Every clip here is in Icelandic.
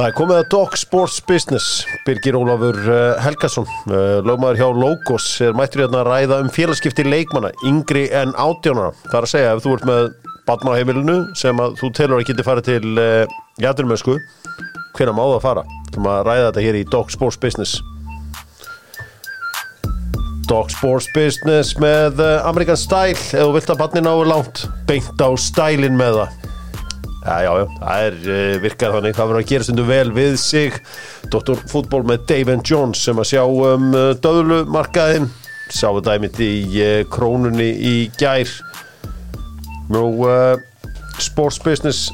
Það er komið að Dog Sports Business. Birgir Ólafur uh, Helgason uh, lögmaður hjá Logos er mættur hérna að ræða um félagskipti leikmanna yngri en átjónara það er að segja ef þú ert með batna á heimilinu sem að þú telur að geti farið til uh, jæturmösku hvernig má það að fara? Þú maður að ræða þetta hér í Dog Sports Business. Dog Sports Business með Amerikan Style. Ef þú vilt að batni náu langt beint á stælin með það Já, já, það er uh, virkað þannig, það verður að gera stundu vel við sig. Dr. Fútból með Dave and Jones sem að sjá um uh, döðlumarkaðin Sjáum þetta einmitt í uh, krónunni í gær. Nú, uh, Sports Business.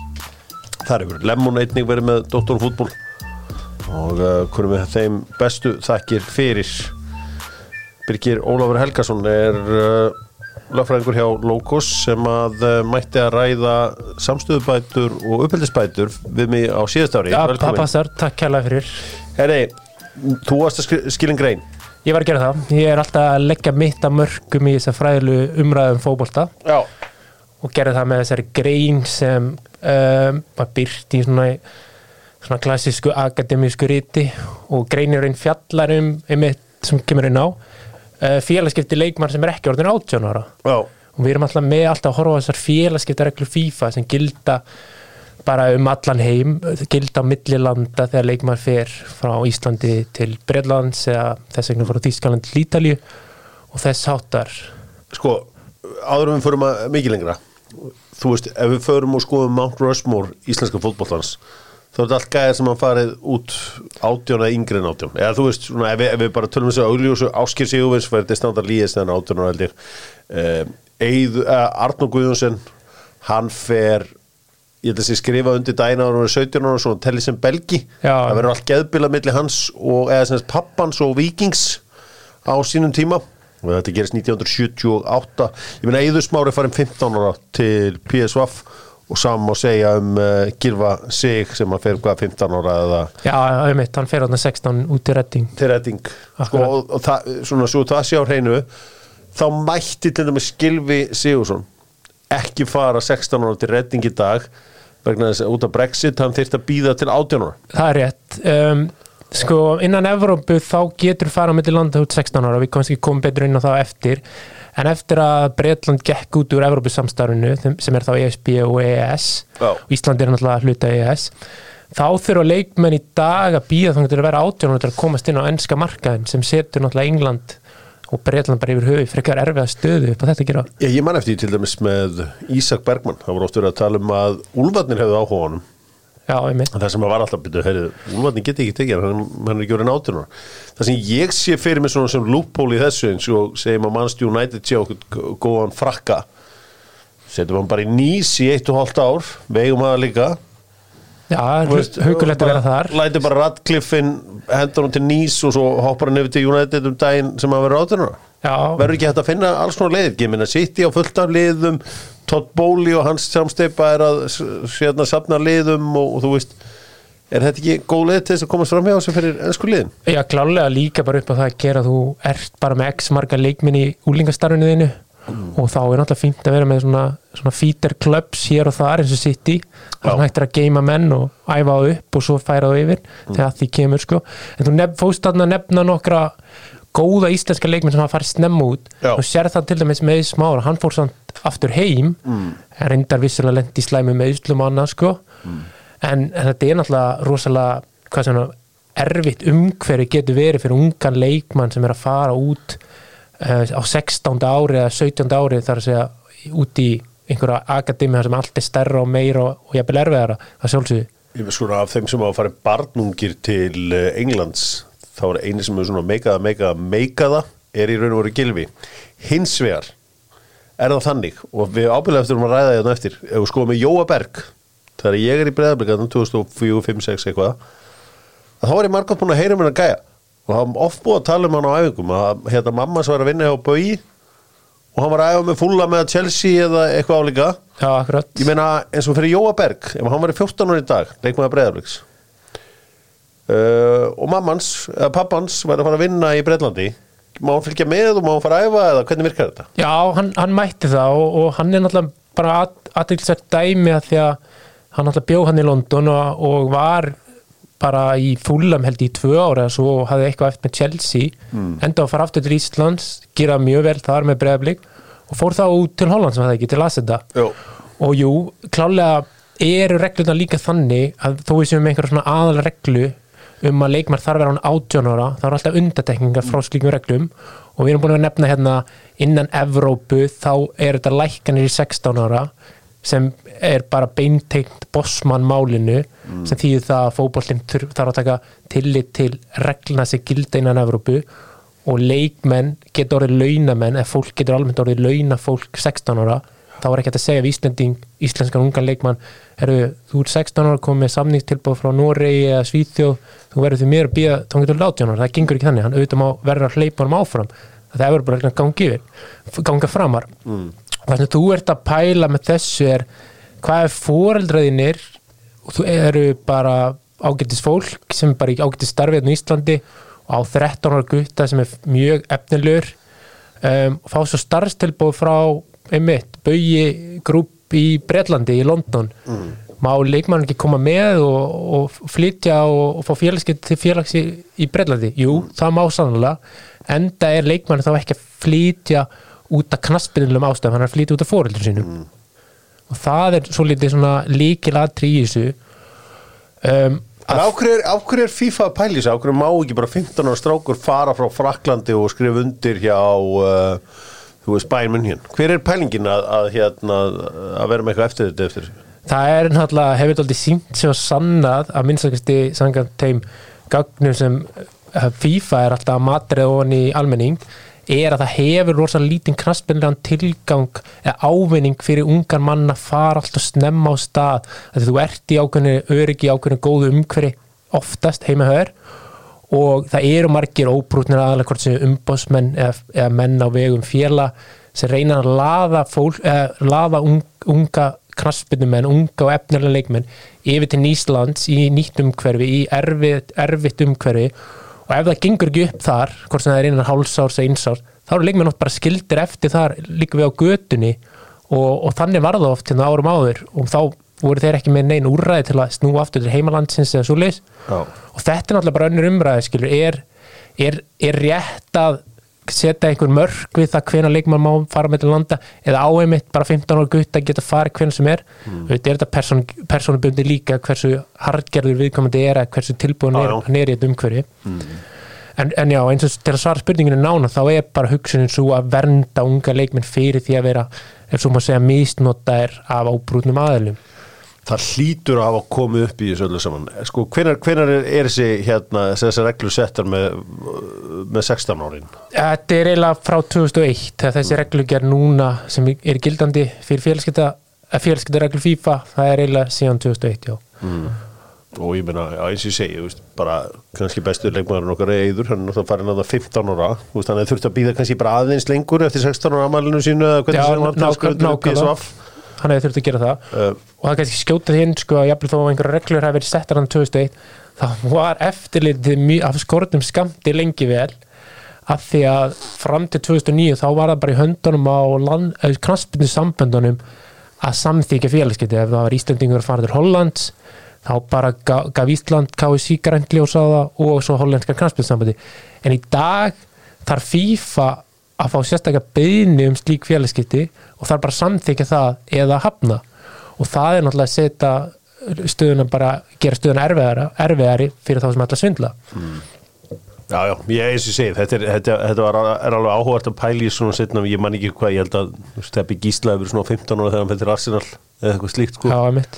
Það hefur Lemon einnig verið með Dr. Fútból og uh, hvernig við þeim bestu þakkir fyrir. Birgir Ólafur Helgason er uh, lögfræðingur hjá Logos sem að uh, mætti að ræða samstöðubætur og uppeldisbætur við mig á síðast ári. Já, það passar, takk kærlega fyrir. Herri, þú varst að skil- skilin grein. Ég var að gera það, ég er alltaf að leggja mitt að mörgum í þess að fræðilu umræðum fótbolta. Já, og gerði það með þessari grein sem um, var byrt í svona, svona klassísku akademísku riti. Og greinirinn fjallar um einmitt sem kemur inn á félagskipti leikmann sem er ekki orðin 18 ára. Já, og við erum alltaf með alltaf að horfa á þessar félagskiptareglu FIFA sem gilda bara um allan heim gilda á millilanda þegar leikmann fer frá Íslandi til Breitlands eða þess vegna frá Þískaland til Ítalíu og þess háttar. Sko áður en við förum að mikið lengra þú veist, ef við förum og skoðum Mount Rushmore íslenska fótbollans er þetta allt gæðir sem hann farið út átjón eða yngri en átjón eða þú veist, svona, ef, við, ef við bara tölum þessu augljósu Áskir Sigurvins fyrir þetta standa líðist en átjón og uh, Arnó Guðjónsson hann fer ég held að sé skrifa undir dæna ára 17 ára og svona telli sem belgi. Já. það verður allt geðbila milli hans og eða sem pappans og vikings á sínum tíma. Og þetta gerist 1978 ég meina Eður Smári farin 15 ára til PSVaf og saman má segja um uh, Gilva Sig sem að fer hvað 15 ára eða? Já, einmitt, hann fer hann 16 út í redding. Til redding. Sko, og, og það, svona svo það sé á hreinu þá mætti til dæmis Gilvi Sigursson ekki fara 16 ára til redding í dag vegna þess að út af Brexit hann þyrfti að býða til 18 ára. Það er rétt. Um, Sko, innan Evrópu þá getur fara með til landa út 16 ára við komum betur inn á það á eftir. En eftir að Breitland gekk út úr Evrópu samstarfinu sem er þá ESB og EES Já. og Ísland er náttúrulega hluta EES þá þurfa leikmenn í dag að býða þannig að vera 18 ára til að komast inn á ennska markaðin sem setur náttúrulega England og Breitland bara yfir höfu frekar erfiða stöðu upp á þetta að gera. Já, ég man eftir til dæmis með Ísak Bergmann. Það voru oft verið að tala um að Úlfarnir hefðu áhuga á honum Já, það sem að var alltaf byrju, heyrðu, Úlfarnir geti ekki tekið hann, hann er ekki 18 ára. Það sem ég sé fyrir mig svona sem loophole í þessu eins og segjum að Manchester United sé okkur góðan frakka. Setjum hann bara í nýs í eitt og hálft ár veigum það líka. Já, hugulegt að vera þar. læti bara Radcliffin hendur hann til nýs og svo hoppar hann yfir til United um daginn sem að vera 18 ára. Já, verður ekki hægt að finna alls konar leiðir? Ég minna City á fullt af liðum Todd Bowley og hans samsteipa er að sérna safna liðum og, og þú veist, er þetta ekki góð leið til þess að komast fram hjá sem fyrir ennsku liðin? Já, klálega líka bara upp á það að gera þú ert bara með x marga leikminn í úlingastarfinu þínu og þá er náttúrulega fínt að vera með svona, svona feeder clubs hér og þar eins og City þar sem Já. hægt er að geima menn og æfa á upp og svo færa á yfir þegar því kemur sko. En þú nef, fóst að nefna nokkra góða íslenska leikminn sem hafa farið snemma út Já. og sér það til dæmis með smára hann fór samt aftur heim mm. en reyndar vissulega lendi í slæmi með Íslum og annað sko en, en þetta er náttúrulega rosalega hvað sem erfitt umhverfi getur verið fyrir ungan leikmann sem er að fara út uh, á 16. ári eða 17. ári þar að segja út í einhverja akademi sem allt er stærra og meira og, og jafnvel erfiðara að sjálfsögðu ég veist svona af þeim sem hafa farið barnungir til eh, Englands þá er eini sem er svona meikaða, meikaða, meikaða er í raun og veru gilfi hins vegar er það þannig og við ábyrðlega eftir um að ræða þetta eftir ef við skoðum með Jóa Berg þegar ég er í breðablikanum 2004, 5, 6 eitthvað að þá er ég margótt búin að heyra mér að gæja. Og það var oft búið að tala um hann á æfingum að hérna mamma sem var að vinna hjá Bögi og hann var að æfa með fulla með Chelsea eða eitthvað álíka. Já, akkurat. Ég meina eins og fyrir Jóa Berg ef hann var í 14 ára í dag, leikmaður breðabliks uh, og mammans eða pappans var að fara að vinna í Breitlandi má hann fylgja með og má hann fara að æfa eða hvernig virkar þetta? Já, hann, hann mætti það og, og hann er náttúrulega bara aðtilsett dæmi að því að hann náttúrulega bjó hann í London og, og var bara í fúlam held í tvö ára svo og hafði eitthvað eftir með Chelsea Mm. enda að fara aftur til Íslands gera mjög vel þar með breyðablík og fór þá út til Holland sem það ekki, til Asenda og jú, klálega eru reglurna líka þannig að þó við séum einhverja svona aðal reglu um að leikmar þarf að vera án 18 ára þá eru alltaf undatekningar frá slíkum reglum. Og við erum búin að nefna hérna innan Evrópu þá er þetta lækkanir í 16 ára sem er bara beinteint bossmann málinu sem þýðir það að þurf- þarf að taka tillit til regluna sem gilda innan Evrópu. Og leikmenn getur orðið launamenn eða fólk getur almennt orðið launa fólk 16 ára þá er ekki hægt að segja við Íslending, íslenskan ungan leikmann. Eru, þú ert 16 ára komið með samningstilbúð frá Noregi eða Svíþjóð þú verður því mér að býða þá getur 18 ára. Það gengur ekki þannig, hann auðvitað má verður að hleypa hann áfram. Það er bara að gangi yfir ganga framar. Mm. þannig að þú ert að pæla með þessu er hvað er foreldraðinir og þú eru bara ágættis fólk sem er bara í ágættis starfið í Íslandi og á 13 ára gutta sem er mjög efnilegur. Um, fá svo starfstilbúð frá einmitt, Bauji grúp í Bretlandi, í London. Má leikmann ekki koma með og, og flytja og, og fá félagskipt til félags í, í Bretlandi? Jú, það má sannlega enda er leikmann þá ekki að flytja út af knaspinnilegum ástæðum, hann er að flytja út af fóreldur sínum. Og það er svo litið svona líkilatri í þessu. Um, En á hverju er, FIFA að pæli sig? Á hverju má ekki bara 15 ára strákur fara frá Fraklandi og skrifa undir hjá uh, þú veist Bayern München? Hver er pælingin að, að, hérna, að vera með eitthvað eftir þetta eftir þessu? það er náttúrulega hefur þetta sínt sér og sannað að minnstakasti sangan þeim gagnum sem eh, FIFA er alltaf að matrið ofan í almenning er að það hefur rosa lítinn knaspinlegan tilgang eða ávinning fyrir ungan mann að fara alltaf snemma á stað að þú ert í ákveðinu öryggi ákveðinu góðu umhverfi oftast heima höður og það eru margir óbrútnir aðalega hvort sem umbósmenn eða, eða menn á vegum fjela sem reyna að laða, fólk, eða, laða un, unga knaspinnumenn, unga og efnilega leikmenn yfir til Nýslands í nýtt umhverfi, í erfitt, erfitt umhverfi. Og ef það gengur ekki upp þar, hvort sem það er innan hálsárs eða einsárs, þá eru leikmenn oft bara skildir eftir þar líka við á götunni. Og, og þannig var það oft hérna árum áður. Og þá voru þeir ekki með neina úrræði til að snúa aftur til heimalandsins eða svo leis Já. og þetta er náttúrulega bara önnur umræði skilur, er, er, er rétt að setja einhver mörg við það hvena leikmann má fara með til landa? Eða áheimitt bara 15 ára gutt að geta farið hvena sem er? Mm. er þetta person, personubundi líka hversu hardgerður viðkomandi er eða hversu tilbúin er, hann er í þetta umhverfi. En, en já, eins og til að svara spurninginu nána þá er bara hugsunin svo að vernda unga leikmenn fyrir því að vera ef svo má segja misnota er af ábrúnum aðilum Það hlýtur að hafa komið upp í þessu öllu saman. Sko, hvenar, hvenar er, er þessi, hérna, þessi reglu settar með, með 16 árin? Þetta er eiginlega frá 2001 þegar þessi reglugjör núna sem er gildandi fyrir félagskipta félagskipta FIFA, það er eiginlega síðan 2001, já. og ég meina, eins og ég segi, veist, bara kannski bestur leikmaðurinn okkar er eður hann er náttúrulega farin að það 15 ára veist, hann hefði þurft að býða kannski bara aðeins lengur eftir 16 ára amalinu sínu eða hvernig sem hann nákvæm- nákvæmlega. Hann hefði þurft að gera það. Uh, og það kannski skjótað hinn sko að jafnvel þó að einhverja reglur hafi verið settar hann 2001 þá var eftirlitið mjög af skortum skamti lengi vel af því að fram til 2009 þá var það bara í höndunum á knaspinu samböndunum að samþykja félagskipti ef það var Íslandingur til Hollands þá bara ga- gaf Ísland KSC það og svo hollenska knaspinu sambandi en í dag þarf FIFA að fá sérstaklega beðni um slík félagskipti og þarf bara að samþykja það eða hafna. Og það er náttúrulega að setja stöðuna bara, gera stöðuna erfiðari, erfiðari fyrir þá sem ætla að svindla. Já, já, ég eins og ég segi þetta, er, þetta, þetta var, er alveg áhugart að pæli í svona setna, ég man ekki hvað, ég held að Steppi Gísla hefur svona 15 ára þegar hann fyrir Arsenal eða eitthvað slíkt sko. Já,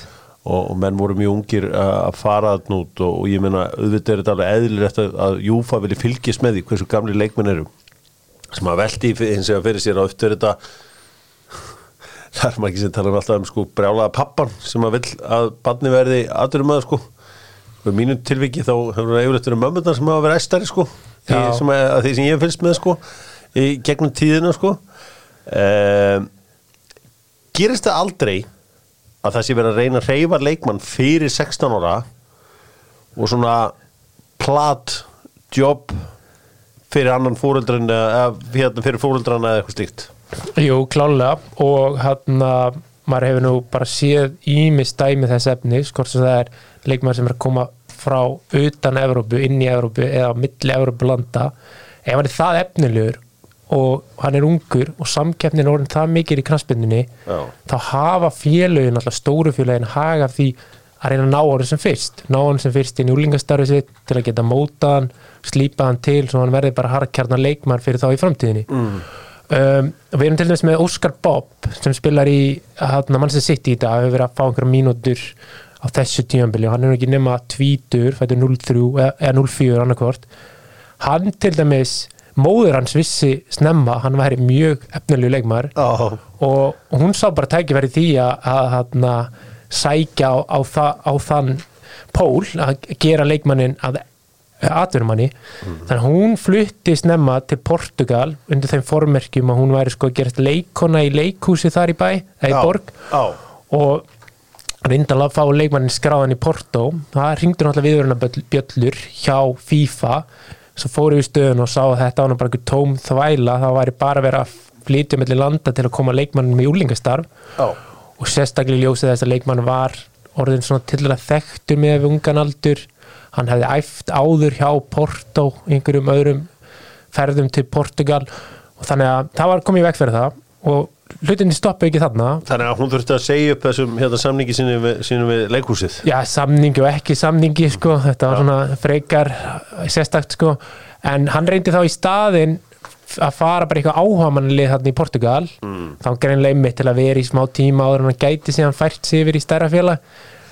og, og menn voru mjög ungir að fara þarna út og, og ég meina, auðvitað er þetta alveg eðlilegt að Júfa vilja fylgjast með því hversu gamli leikmenn eru sem að velti í hins vegar fyrir sér og eftir þetta. Það er maður ekki sem tala um alltaf um sko brjálaða pappan sem að vill að barni verði aðurum að sko. Og í mínu tilviki þá hefur það yfirleitt verið mömmunar sem hafa verið æstari sko Já. sem, að, að því sem ég fylgst með sko í gegnum tíðina sko. Um, gerist það aldrei að það sé verið að reyna að reyfa leikmann fyrir 16 ára og svona plat job fyrir annan fóreldrin eða hérna, fyrir fóreldrana eða eitthvað slíkt? Jú, klálega og hann að maður hefur nú bara séð ímis dæmi þess efni, skort sem það er leikmaður sem er að koma frá utan Evrópu, inn í Evrópu eða á milli Evrópu landa ef hann er það efnilegur og hann er ungur og samkeppnin orðin það mikið í knaspindinni Já. þá hafa félögin, alltaf stóru félögin haga því að reyna að ná honum sem fyrst. Ná honum sem fyrst í njúlingastarfi sitt til að geta móta hann, slípa hann til svo hann verði bara harkjarnar leikmann fyrir þá í framtíðinni. Mm. um, við erum til dæmis með Óskar Bob sem spilar í hérna, Manchester City í dag, hefur verið að fá einhverja mínútur á þessu tímanbili og hann er ekki nema tvítur, fættur 0-3 eða eða 0-4 annarkvort hann til dæmis móður hans vissi snemma, hann væri mjög efnilegu leikmaður Já, og hún sá bara tækifæri því að, að, að, að sækja á, á, þa, á þann pól að gera leikmannin að atvinnumanni. Þannig að hún flutti snemma til Portugal undir þeim formerkjum að hún væri sko að gerast leikona í leikhúsi þar í bæ eða í já, borg. og reyndal að fá leikmannin skráðan í Porto. Það ringdur náttúrulega viðurinn bjöllur hjá FIFA. Svo fóru við stöðun og sá að þetta var nú bara einhver tóm þvæla. Það væri bara verið að flytja mellir landa til að koma leikmannin með úlingastarf. Já, og sérstaklega ljósið þess að leikmann var orðin svona til að þekktur með ungan aldur. Hann hefði æft áður hjá Porto einhverjum öðrum ferðum til Portugal. Og þannig að það var komið veg fyrir það. Og hlutinni stoppa ekki þarna. Þannig að hún þurfti að segja upp þessum hérna, samningi sínum við, við leikhúsið. Já, samningi og ekki samningi sko, þetta var svona frekar sérstakt sko, en hann reyndi þá í staðinn að fara bara eitthvað áhamanlið þarna í Portugal. Mm. þá greinlega einmitt til að vera í smá tíma áður en hann gæti síðan fært sig yfir í stærra félag.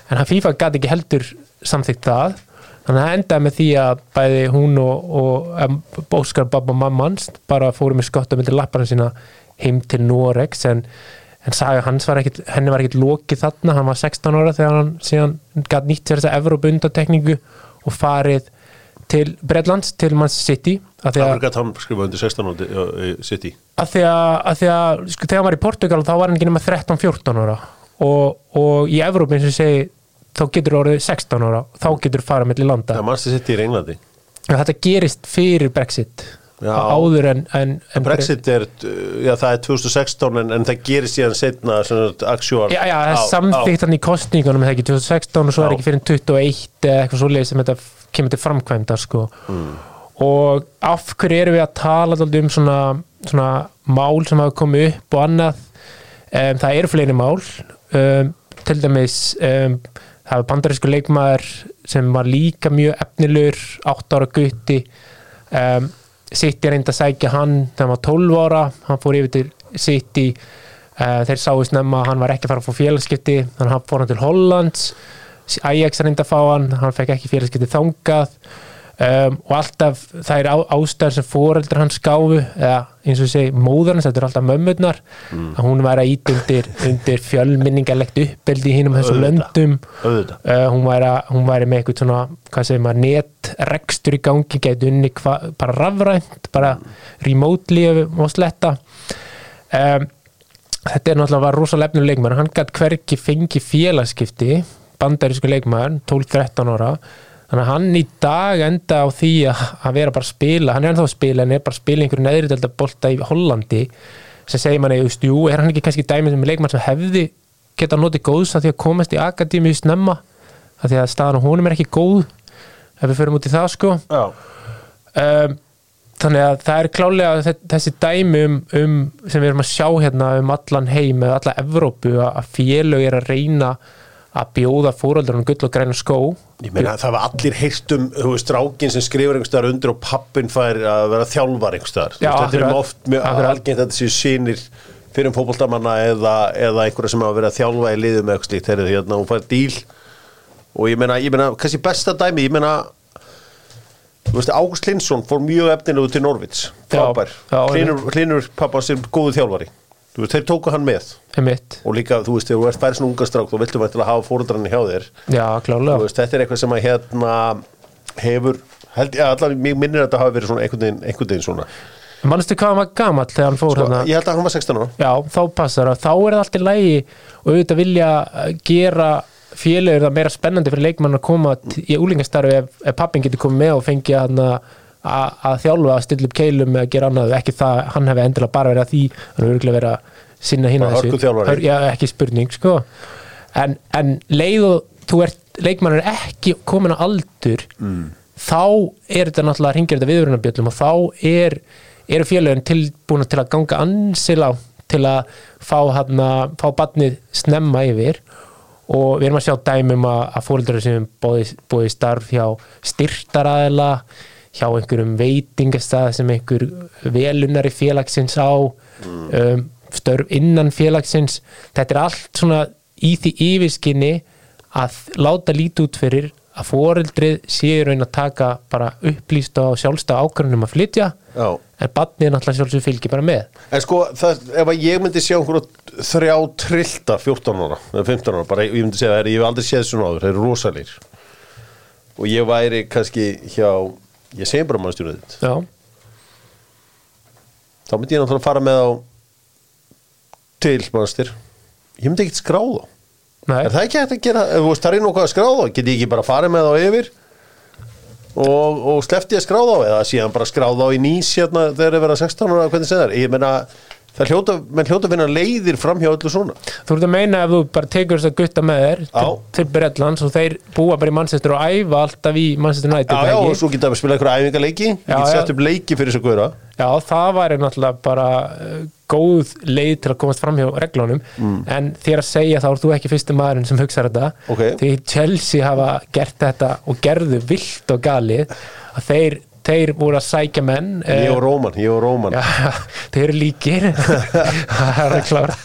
En hann FIFA gæti ekki heldur samþykkt það. Þannig að það endaði með því að bæði hún og, og Óskar Babba Mammans bara fóru með skott að myndir lapparinn sína heim til Norex en, en saga hans var ekkit, henni var ekkit lokið þarna, hann var 16 ára þegar hann síðan gæti nýtt sér þessa Evrópundatekningu og farið til Bredlands, til Manchester City af því að Afrika Tam skrifa undir 16 átti í City. Að því að, að, því að sko, þegar hann var í Portugal þá var hann ekki nema 13-14 ára. Og, og í Evróp eins og ég segi þá getur orðið 16 ára. Þá getur farað mellir landa. Er mannstu City í Englandi. Og þetta gerist fyrir Brexit. Já. áður en, en, en Brexit er, uh, já það er 2016 en, en það gerir síðan setna actual Já, já, það er samþýtt hann í kostningunum eða ekki 2016 og svo Já. er ekki fyrir 21 eða eitthvað svo sem þetta kemur til framkvæmda sko. Mm. og af hverju erum við að tala um svona, svona mál sem hafa komið upp og annað? Um, það eru fleiri mál. Um, til dæmis það er bandarísku leikmaður sem var líka mjög efnilegur 8 ára gutti. Um, City reyndi að sækja hann þegar hann var 12 ára. Hann fór yfir til City. Uh, þeir sáu snemma að hann var ekki að fara að fá félagskipti þannig að hann fór hann til Hollands Ajax reyndi að fá hann hann fekk ekki félagskipti þangað. Um, og alltaf það er á, ástæður sem fóreldrar hans gáfu eða eins og segi móðarins, þetta er alltaf mömmurnar að hún væri að ít undir, undir fjölminningalegt uppeldi í hinum þessum löndum. Uh, hún, væri að, hún væri með eitthvað svona hvað segir maður, netrekstur í gangi gæti unni hva, bara rafrænt bara remotely má sletta um, þetta er náttúrulega var rosa lefnum leikmaður. Hann gæti hverki fengi félagskipti bandarísku leikmaður 12-13 ára. Þannig að hann í dag enda á því að, vera bara að spila. Hann er ennþá að spila en er bara að spila einhverju neðri delta bolta í Hollandi. Sem segir manni, jú, er hann ekki kannski dæmið sem leikmann sem hefði geta notið góðs að því að komast í akademíu snemma? Að því að staðan á honum er ekki góð ef við förum út í það sko. Um, þannig að það er klálega þe- þessi dæmi um, um sem við erum að sjá hérna um allan heim eða alla Evrópu að félög er að reyna að bjóða fóröldurinn gull og græna skó. Ég meina það var allir heyrt um þú veist, strákin sem skrifur einhverstaðar undir og pappin fær að vera þjálfar einhverstaðar þetta er akkurat. oft mjög algengt að þetta séu sínir fyrir um fótboltamanna eða, eða einhverja sem hafa verið að þjálfa í liðum eða eitthvað slíkt, þegar hérna hún fær díl og ég meina, ég meina, kannski besta dæmi ég meina Ágúst Linsson fór mjög efnilegu til Norvits frábær, hlinur pappa sem góðu þjálfari þú veist, þeir tóku hann með. Einmitt, og líka, þú veist, þegar þú ert færið svona unga strák þá viltu vænt til að hafa fóreldrarnir hjá þér. Já Þú klálega veist, þetta er eitthvað sem að hérna hefur, held ég allan mig minnir að þetta hafi verið svona einhvern veginn, einhvern veginn svona. Manstu hvað hann var gamall þegar hann fór sko, hérna? ég held að hann var 16 ára. Já, þá passar það, þá er það allt í lægi og auðvitað vilja uh, gera félögur það meira spennandi fyrir leikmann að koma t- í úlingastarfi ef, ef pappin getur komið með og fengi hann að að þjálfa, að stilla upp keilum eða gera annað, ekki það, hann hefði endilega bara verið að því, hann hefur örgulega verið að sinna hinn Bara hörkuþjálfari. já, ekki spurning sko. en, en leið og þú ert leikmann er ekki komin á aldur mm. þá er þetta náttúrulega ringir þetta viðvörunarbjöllum og þá er, eru félagin tilbúin til að ganga ansil á til að fá, hana, fá badnið snemma yfir og við erum að sjá dæmum að, að fóröldur sem bóði, bóði starf hjá styrtaræðila hjá einhverjum veitingastað sem einhver velunari félagsins á mm. um, störf innan félagsins þetta er allt svona í því yfirskinni að láta lítið út fyrir að fóreldrið séu raun að taka bara upplýst og sjálfstað ákvörðunum að flytja Já. en badnið er náttúrulega sjálfsög fylgir bara með En sko, það, ef að ég myndi sjá einhverju þrjá trillta 14 ára, eða 15 ára, bara ég myndi segja það, ég hef aldrei séð svona áður, þeir eru rosalir og ég væri kannski hjá, ég segi bara mannstjónuð þitt, Já, þá myndi ég náttúrulega fara með á til mannstir, ég myndi ekkert skráða nei, Er það ekki hægt að gera, ef þú veist, það er nokkuð að skráða get ég ekki bara farið með þá yfir? Og, og slefti að skráða á eða síðan bara skráða á í nýs hérna þegar þeir vera 16 ára, hvernig segir það ég meina, það hljóta, menn hljóta að finna leiðir fram hjá öllu svona. Þú ert að meina ef þú bara tekur þess að gutta með þér til, til Bretlands og þeir búa bara í Manchester og æfa alltaf í Manchester United Já, já, og svo geta við spila einhverja æfingaleiki. Ég Já, get já. sett upp leiki fyrir þess að góðra Já, það væri náttúrulega bara uh, góð leið til að komast fram hjá reglunum. En þér að segja þá er þú ekki fyrsti maðurinn sem hugsaður þetta. Mm. Ok. því Chelsea hafa gert þetta og gerðu vilt og galið að þeir, þeir voru að sækja menn Ég eh, og Róman, ég og Róman. Já, þeir eru líkir. Það er að klára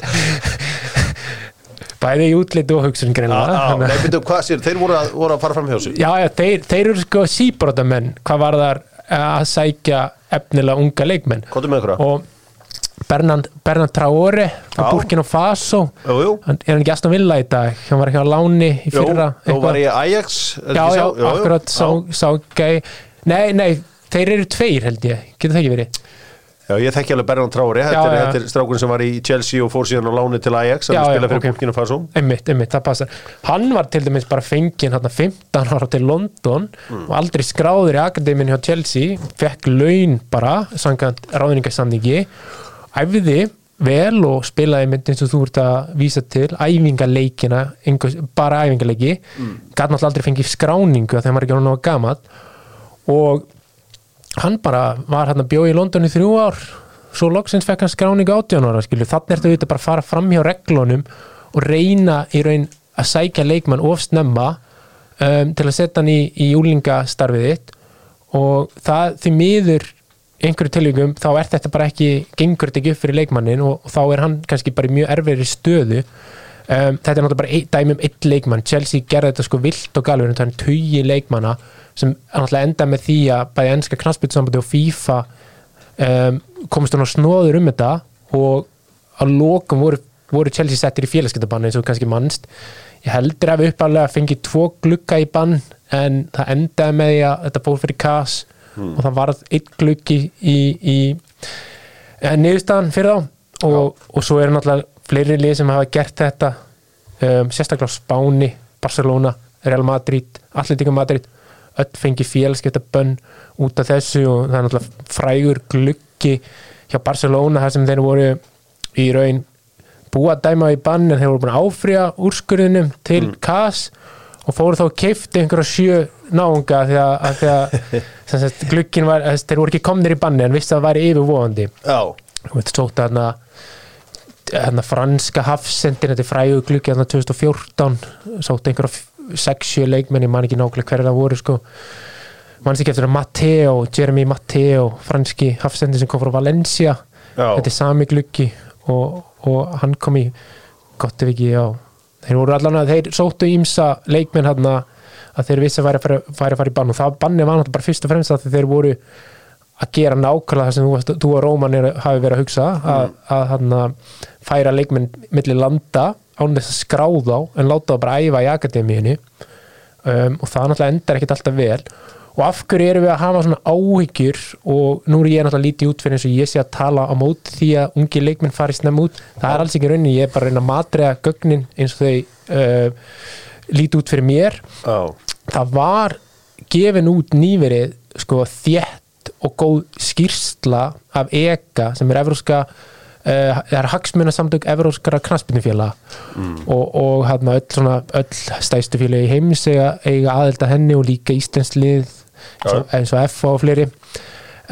bæði í útlit og hugsun Já, já, að- Nei, byrju, hvað sér, þeir voru að, voru að fara fram hjá sig Já, já, þeir, þeir eru sko síbrótamenn hvað var þar að sækja efnilega unga leikmenn. Og Bernard, Bernard Traore Já. Burkina Faso. Jú, jú, er hann ekki Aston Villa í dag? Hann var ekki á láni í fyrra þú var í Ajax já, já, sá- akkurat sá, sá gæ nei, nei, þeir eru tveir held ég. Getur það ekki verið? Já, ég þekki alveg Bernard Traori Þetta er, er strákurinn sem var í Chelsea og fór síðan á láni til Ajax að spila fyrir ok. Burkina Faso. Einmitt, einmitt, það passar. Hann var til dæmis bara fenginn hann 15 ára til London Mm. og aldrei skráður í akademinu hjá Chelsea fekk laun bara samkvæmt ráðningarsamningi æfði vel og spilaði mynd eins og þú ert að vísa til æfingaleikina, einhvers, bara æfingaleiki. Mm. gæti náttúrulega aldrei fengið skráningu þegar maður er ekki alveg náða gaman og hann bara var hann að bjóða í London í þrjú ár. Svo loksins fekk hann skráningu 18 ára skilju, þannig ertu auðvitað bara að fara fram hjá reglunum og reyna í raun að sækja leikmann of snemma um, til að setja hann í, í úlingastarfið þitt. Og það því miður einhverju tilvíkum þá er þetta bara ekki gengur þetta ekki upp fyrir leikmannin og, og þá er hann kannski bara í mjög erfiðri stöðu. Um, þetta er náttúrulega bara ein, dæmi um eitt leikmann. Chelsea gerði þetta sko vilt og galur þannig tugi leikmanna sem náttúrulega enda með því að bæði enska knassbyttsambandi og FIFA um, komist hún á snóður um þetta og að lokum voru, voru Chelsea settir í félagskiptabann eins og kannski mannst ég heldur að við uppalega fengið tvo glugga í bann en það endaði með því að þetta fór fyrir kas og það varð einn gluggi í, í eh, niðurstaðan fyrir þá. Og, og svo eru náttúrulega fleiri lið sem hafa gert þetta um, sérstaklega Spáni, Barcelona Real Madrid, Atletico Madrid öll fengi félagskiptabönn út af þessu og það er náttúrulega frægur gluggi hjá Barcelona þar sem þeir voru í raun búið að dæma í bann en þeir voru búin að áfrýja úrskurðunum til KAS og fóru þá að keifti einhverja sjö náunga því að, að, því að sem sagt, glugginn var, þeir voru ekki komnir í banni en vissi að það væri yfirvóðandi Já, og þetta sótt að hérna franska hafsendin þetta er frægu gluggi hérna 2014 sótt einhverja 6-7 leikmenn ég man ekki nákvæmlega hverja það voru sko. Manns ekki eftir að Matteo, Jeremy Matteo franski hafsendin sem kom frá Valencia. Já, þetta er sami gluggi og, og hann kom í gott ef ekki á þeir voru allan að þeir sóttu ímsa leikmenn hann að þeir vissi að væri að fara, að fara í bann. Og það banni var náttúrulega bara fyrst og fremst að þeir voru að gera nákvæmlega það sem þú, varst- þú og Róman hafi verið að hugsa að, að hann að færa leikmenn milli landa án þess að skráða á en láta það bara æfa í akademíunni. Um, og það náttúrulega endar ekkert alltaf vel. Og af hverju erum við að hafa svona áhyggjur og nú er ég náttúrulega lítið út fyrir eins og ég sé að tala á móti því að ungi leikmenn fari snemm út, það er alls ekki raunin ég er bara að reyna að matræða gögnin eins og þau uh, lítið út fyrir mér. Já, það var gefin út nýverið sko þétt og góð skýrsla af EGA sem er Evróska það er hagsmunasamtök Evróskara knaspinufélag og, og hérna öll svona öll stæstu félagi heims eiga, eiga aðelda henni og líka Íslands lið eins og, eins og og fleiri.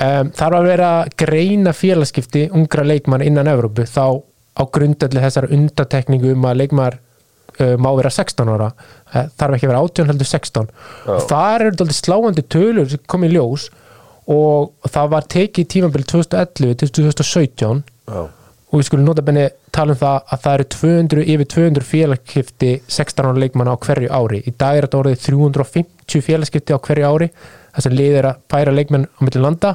Um, þarf að vera greina félagskipti ungra leikmann innan Evrópu. Þá á grundalli þessar undatekningu um að leikmaður uh, má vera 16 ára. Eh, þarf ekki að vera 18 heldur 16 og þar eru þetta sláandi tölur sem kom í ljós og það var tekið í tímabil 2011 til 2017 Já. Og við skulum nota benni tala um það að það eru 200, yfir 200 félagskipti 16 ára leikmanna á hverju ári. Í dag er þetta orðið 350 félagskipti á hverju ári þess að liðir að færa leikmenn á milli landa.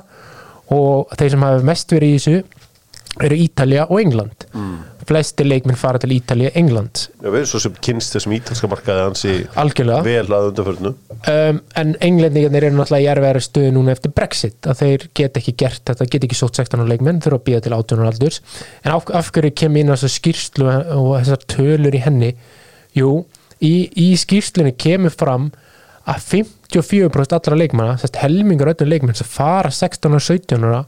Og þeir sem hafa mest verið í þessu eru Ítalja og England. Mm. Flesti leikmenn fara til Ítalja England. Já, við erum svo sem kynst þessum ítalska markaði hansi algjörlega. vel að undanförnu. Um, en englendingarnir eru náttúrulega í erfiðari stöðu núna eftir Brexit að þeir get ekki gert þetta, get ekki sótt 16 ára leikmenn þurfa að býða til 18 ára aldurs. En af, af hverju kem inn þessar skýrslu og þessar tölur í henni? Jú, í, í skýrslunni kemur fram að 54% allra leikmanna, helmingar öllum leikmenn sem fara 16 og 17 ára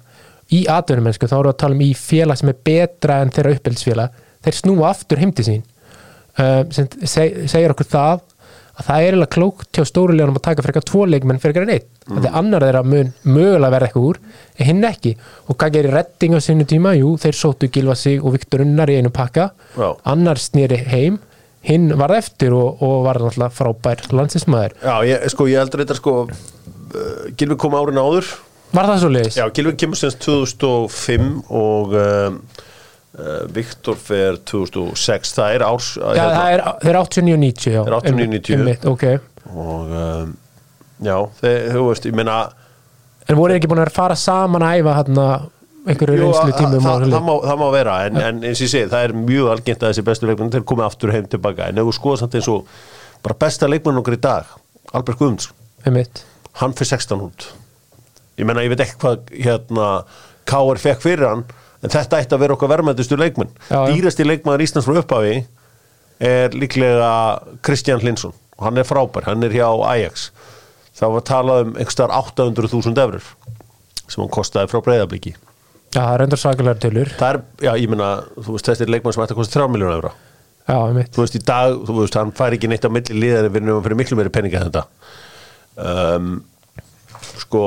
í atvinnumennsku, þá við að tala um í félag sem er betra en þeirra uppbyldisfélag þeir snúa aftur heim til sín. Um, sem seg, segir okkur það að það er eiginlega klókt hjá stóruleganum að taka frekar tvo leikmenn fyrir ekki einn. Mm. því annar þeirra mun mögulega verða eitthvað úr en hinn ekki. Og hvað gerir redding á sinni tíma, jú, þeir sóttu Gilva sig og Viktor Unnar í einu pakka. Já. annar snýri heim. Hinn varð eftir og, og var náttúrulega frábær landsinsmaður Já, ég, sko, ég heldur þetta sko uh, Gilvi kom árin áður Var það svo leiðis? Já, Gilvi kemur semst 2005 og um, uh, Viktor fer 2006 það er árs Já, það er, eru 89-90 já. Þeir eru 89, 90. Einmitt, ok. og um, já, þeir, þú veist, ég meina En voru ekki búin að fara saman að æfa hérna einhverju reynslu tímum það, það, má, það má vera en, en eins og ég segi, það er mjög algengt að þessi bestu leikmenn þeir komið aftur heim tilbaka en ef við skoðum samt eins og bara besta leikmenn okkar í dag Albert Guðmunds, hann fyrir 16 út ég menna, ég veit ekki hvað hérna, K.R. fekk fyrir hann en þetta ætti að vera okkar verðmættustu leikmenn. Dýrasti leikmann Íslands frá upphafi er líklega Kristján Hlinsson og hann er frábær, hann er hjá Ajax. Það var talað um einhverstaðar 800.000 eurur sem hann kostaði frá breyðabliki Já, það er endur það er, já, ég meina, þú veist, þetta er leikmann sem ætti að kosta 3 miljónu eura þú veist, í dag, þú veist, hann fær ekki neitt á milli liðar við erum fyrir miklu meiri peninga en þetta. Um, sko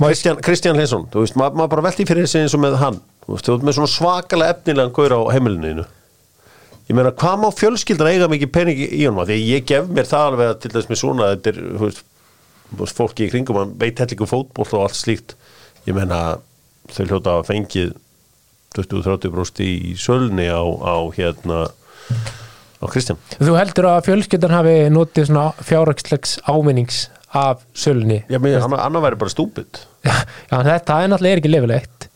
Kristján, Kristján Hlinsson, þú veist, maður maður bara velti fyrir þessi eins og með hann, þú veist, þú veist með svona svakalega efnilegan gaur á heimilinu ég meina, hvað má fjölskyldan eiga mikið peningi í honum, því ég gef mér það alveg til þess með svona, þetta er þú veist, fólki í kringum, hann veit hellingu fótból og allt slíkt, ég meina þau hljóta að fengið 20-30% í sölni á, á hérna á Kristján. Þú heldur að fjölskyldan hafi notið svona fjárhagslegs ávinnings af sölunni. Já, menn, hann, hann væri bara stúpid. Já, þetta er náttúrulega er ekki lefilegt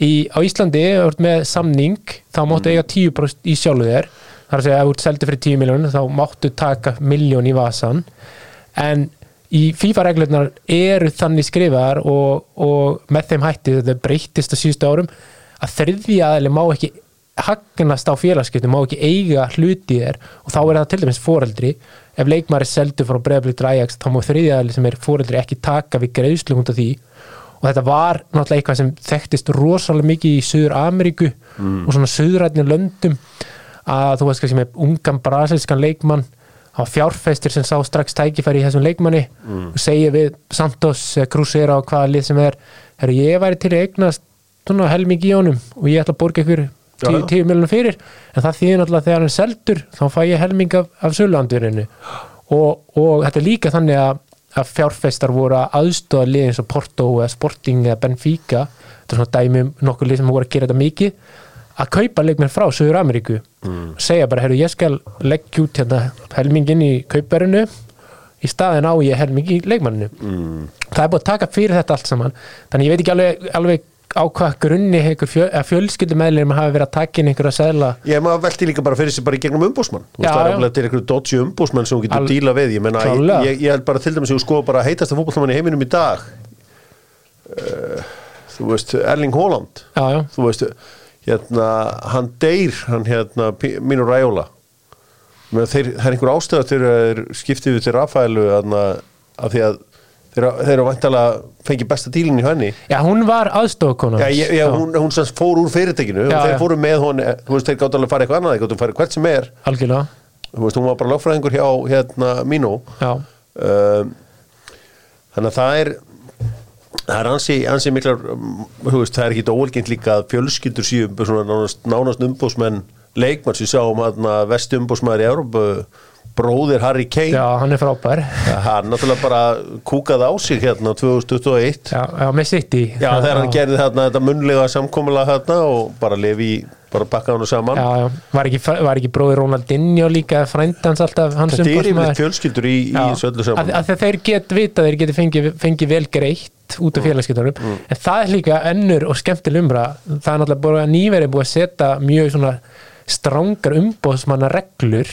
í, á Íslandi, með samning þá máttu eiga 10% í sjálfu þér. Þar að segja, ef þú ert seldi fyrir 10 miljónir þá máttu taka miljón í vasan en í FIFA-reglurnar eru þannig skrifaðar og, og með þeim hætti þetta breytist á síðustu árum að þriðja aðli má ekki hagnast á félagskiptum, má ekki eiga hluti í þér. Og þá er það til dæmis foreldri ef leikmar er seldu frá bregðablík til Ajax þá má þriðja aðli sem er foreldri ekki taka við greiðslu af því. Og þetta var náttúrulega eitthvað sem þekktist rosalega mikið í Suður Ameríku og svona söðrætni löndum að þú veist kannski með ungan brasilskan leikmann á fjárfestir sem sá strax tækifæri í þessum leikmanni og segja við Santos, Cruzeiro og hvaða lið sem er herru ég væri til að eignast helming í honum og ég ætla að borga ykkur Já, já. 10 miljonum fyrir en það þýðir náttúrulega þegar hann seldur þá fæ ég helming af, af söluandurinu og, og þetta er líka þannig að, að fjárfestar voru að aðstóða lið eins og Porto eða Sporting eða Benfica þetta er svona dæmi um nokkur lið sem voru að gera þetta mikið að kaupa leikmenn frá Söður Ameríku mm. segja bara, herru ég skal leggja út hérna helmingin í kauparinu í staðin á ég helming í leikmanninu mm. það er búið að taka fyrir þetta allt saman þannig ég veit ekki alveg, alveg á hvað grunni einhver fjö, að fjölskyldumæðlum hafi verið að taka inn einhverja seðla. Ég maður velti líka bara fyrir sig bara í gegnum umbúsmann Þú veist, það er alveg til einhverju dodgy umbúsmann sem þú getur Al- díla við. Ég meina, ég, ég, held bara til dæmis að skoða bara heitasta fótbollmann í heiminum í dag uh, Þú veist, Erling Haaland. Þú veist, hérna, hann deyr hann hérna, Menn, þeir, Það er einhver ástæða þegar þeir skiptið við til Rafaelu þarna, af því að þeir, eru vantalega fengið besta dílinn í henni. Já, hún var aðstofakona Já, já, hún, hún sem fór úr fyrirtekinu og Já, þeir já. fóru með hún, þú veist, þeir gátt alveg að fara eitthvað annað, þeir gátt að fara hvert sem er. Algjörlega. Þú veist, hún var bara lögfræðingur hjá hérna Já, um, þannig að það er það er ansi, ansi miklar um, þú veist, það er ekki óalgengt líka að fjölskyldur svona nánast, nánast umbósmenn leikmann sem sjáum að vesti umbósmaður í Európu bróðir Harry Kane. Já, hann er frábær. Hann náttúrulega bara kúkaði á sig hérna 2021 Já, já með sitt í Já, þegar hann gerði þarna þetta munlega samkomulega þarna og bara lefi í, bara bakka hann saman. Já, já, var ekki, var ekki bróðir Ronaldinho líka frændans alltaf hans Þetta er yfirleitt fjölskyldur í, í Já, þessu öllu að, saman að þeir get vita að þeir geti fengið fengi vel greitt út Mm. af félagsgetunum en það er líka ennur og skemmtileg umra það er náttúrulega nýverið búið að setja mjög svona strángar umbóðsmanna reglur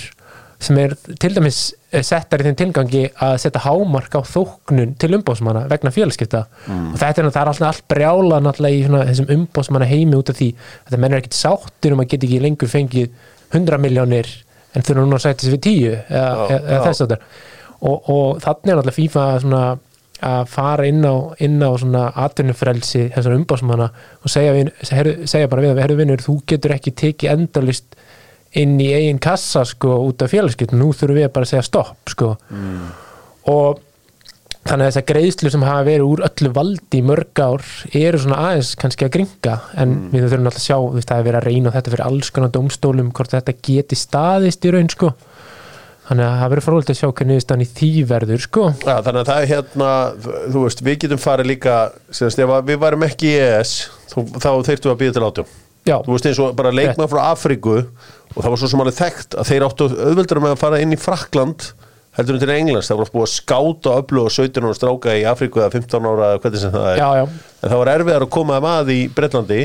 sem er til dæmis eh, settar í þeim tilgangi að setja hámark á þóknun til umbóðsmanna vegna félagskipta. Mm. og þetta er, það er alltaf allt brjála náttúrulega í svona, þessum umbóðsmanna heimi út af því að það mennur ekkit sáttur um að geta ekki lengur fengið 100 miljónir en þurfa núna að sæta sér við 10 eða, eða, þess að og, og þannig er náttúrulega FIFA svona að fara inn á, inn á svona atvinnufrelsi þessar umbásmanna og segja, við, segja, bara við að herru vinnur, þú getur ekki tekið endalist inn í eigin kassa sko út af félagskiptum, nú þurfum við bara að segja stopp sko. Og þannig að þessar greiðslu sem hafa verið úr öllu valdi mörg ár eru svona aðeins kannski að gringa. En við þurfum alltaf að sjá, veist, það er verið að reyna þetta fyrir alls konar dómstólum, hvort þetta geti staðist í raun sko. Þannig að það verður frólægt að sjá hvernig niðurstaðan í því verður sko. Já, þannig að það er hérna, þú veist, við getum farið líka, semst, ef við varum ekki í ES, þá þeirtu að býða til átjum. Já, Þú veist eins og bara leikmann frá Afríku og það var svo sem alveg þekkt að þeir áttu auðveldur með að fara inn í Frakland heldur en til Englands, það var búið að skáta og 17 ára stráka í Afríku eða 15 ára eða hvernig sem það er. já, já, En það var erfiðar að koma að í Bretlandi.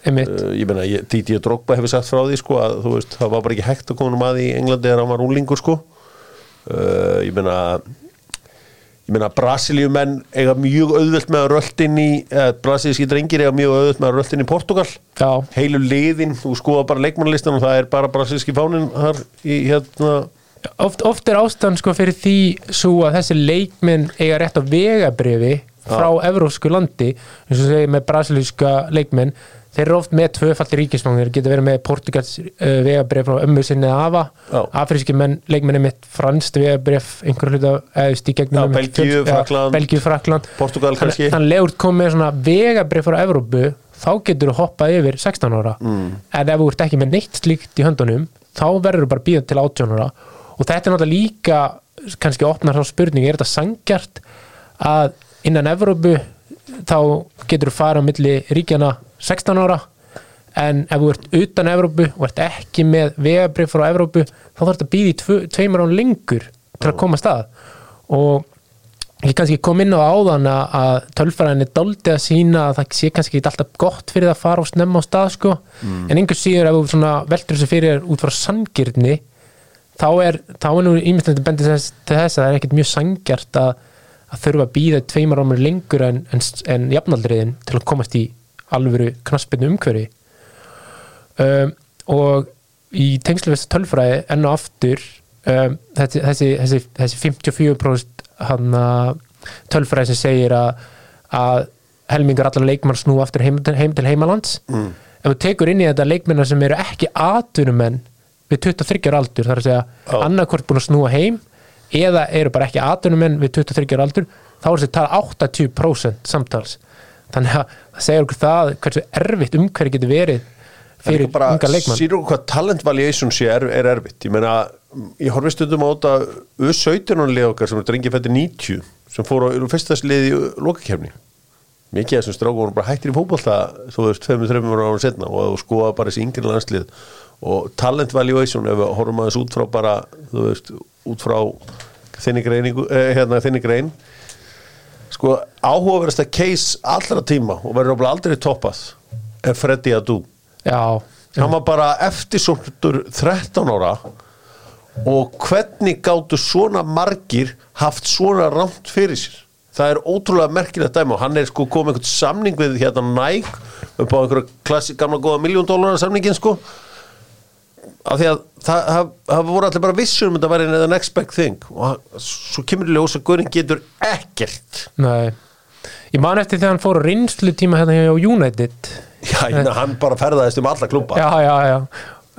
Einmitt. Uh, ég meina, Didi og Drogba hefur sagt frá því sko að þú veist, það var bara ekki hægt að koma um að í Englandi þegar hann var úlingur sko. Uh, ég meina meina Brasilíumenn eiga mjög auðvelt með að rölt inn í eh, brasilíski drengir eiga mjög auðvelt með að rölt inn í Portugal Já, heilu liðin, þú skoða bara leikmannlistan og það er bara brasilíski fánin þar í hérna. Oft, oft er ástæðan sko fyrir því svo að þessi leikmenn eiga rétt á vegabrifi frá evrósku landi eins og segir með brasilíska leikmenn þeir eru oft með tvöfaldi ríkisfang þeir geta verið með Portugals uh, vegabrif frá ömmu sinni eða afa Já. afríski menn, leikmenn er með franst vegabrif einhver hluta eða stík Já, Belgíu, Frakkland. Belgíu, Frakland Portugal kannski. þannig að legur kom með svona vegabrif frá Evrópu þá getur þú hoppað yfir 16 ára mm. en ef þú ert ekki með neitt slíkt í höndunum þá verður þú bara bíðan til 18 ára og þetta er náttúrulega líka kannski opnar þá spurning, er þetta sangjart að innan Evrópu þá getur þú fara á milli ríkjana 16 ára en ef þú ert utan Evrópu og ert ekki með vegabrif frá Evrópu þá þarf þetta að býða í tvö, tveimur án lengur til að koma að. Stað og ég kannski kom inn á áðan að- að tölfræðin er daldið að sína að það sé kannski ekki alltaf gott fyrir það að fara og snemma á stað sko. En einhver síður ef þú veltur þessu fyrir út frá sangirni þá er, þá er nú ímyndandi bendið þess, til þess að það er ekkert mjög sangjart að, að þurfa að býða tveimur ámur lengur en, en, en jafnaldriðin til að komast í alvöru knaspinu umhverfi um, og í tengslu við tölfræði enn og aftur um, þessi, þessi, þessi, þessi 54% hann tölfræði sem segir að, að helmingur allar leikmann snú aftur heim, heim til heimalands mm. ef þú tekur inn í þetta leikmennar sem eru ekki atvinnumenn við 23 ára aldur, þar að segja Já. annarkvort búin að snúa heim eða eru bara ekki atvinnumenn við 23 ára aldur þá er tala 80% samtals þannig að það segir okkur það hversu erfitt umhverju getur verið er fyrir unga leikmann. sýnur okkur hvað talent valuation sé er, er erfitt. Ég meina, ég horfi stundum á þetta U17 lið okkar sem er drengi fætti 90 sem fór á fyrstast lið í lokakefni mikið af þessum strákum voru bara hættir í fótbolta svo þú veist, 5-3 ára setna og skoða bara þessi yngri landslið og talent valuation ef við horfum aðeins út frá bara þú veist, út frá þinni eh, hérna þinni grein sko áhugaverðasta case allra tíma og verður aldrei toppað er Freddy Adu. Já, hann var bara eftirsóttur 13 ára og hvernig gáttu svona margir haft svona rámt fyrir sér? Það er ótrúlega merkilegt dæmi og hann er sko komið einhvern samning við hérna Nike upp á einhverja gamla góða miljón dólarar samningin sko af því að það, það, það voru allir bara vissur um þetta væri the next big thing. Og hann- svo kemur í ljós að Guðurinn getur ekkert. Nei. Ég man eftir þegar hann fór á reynslu tíma hérna hjá United. Já, ég meina, hann bara ferðaðist um alla klúpa Já, já, já.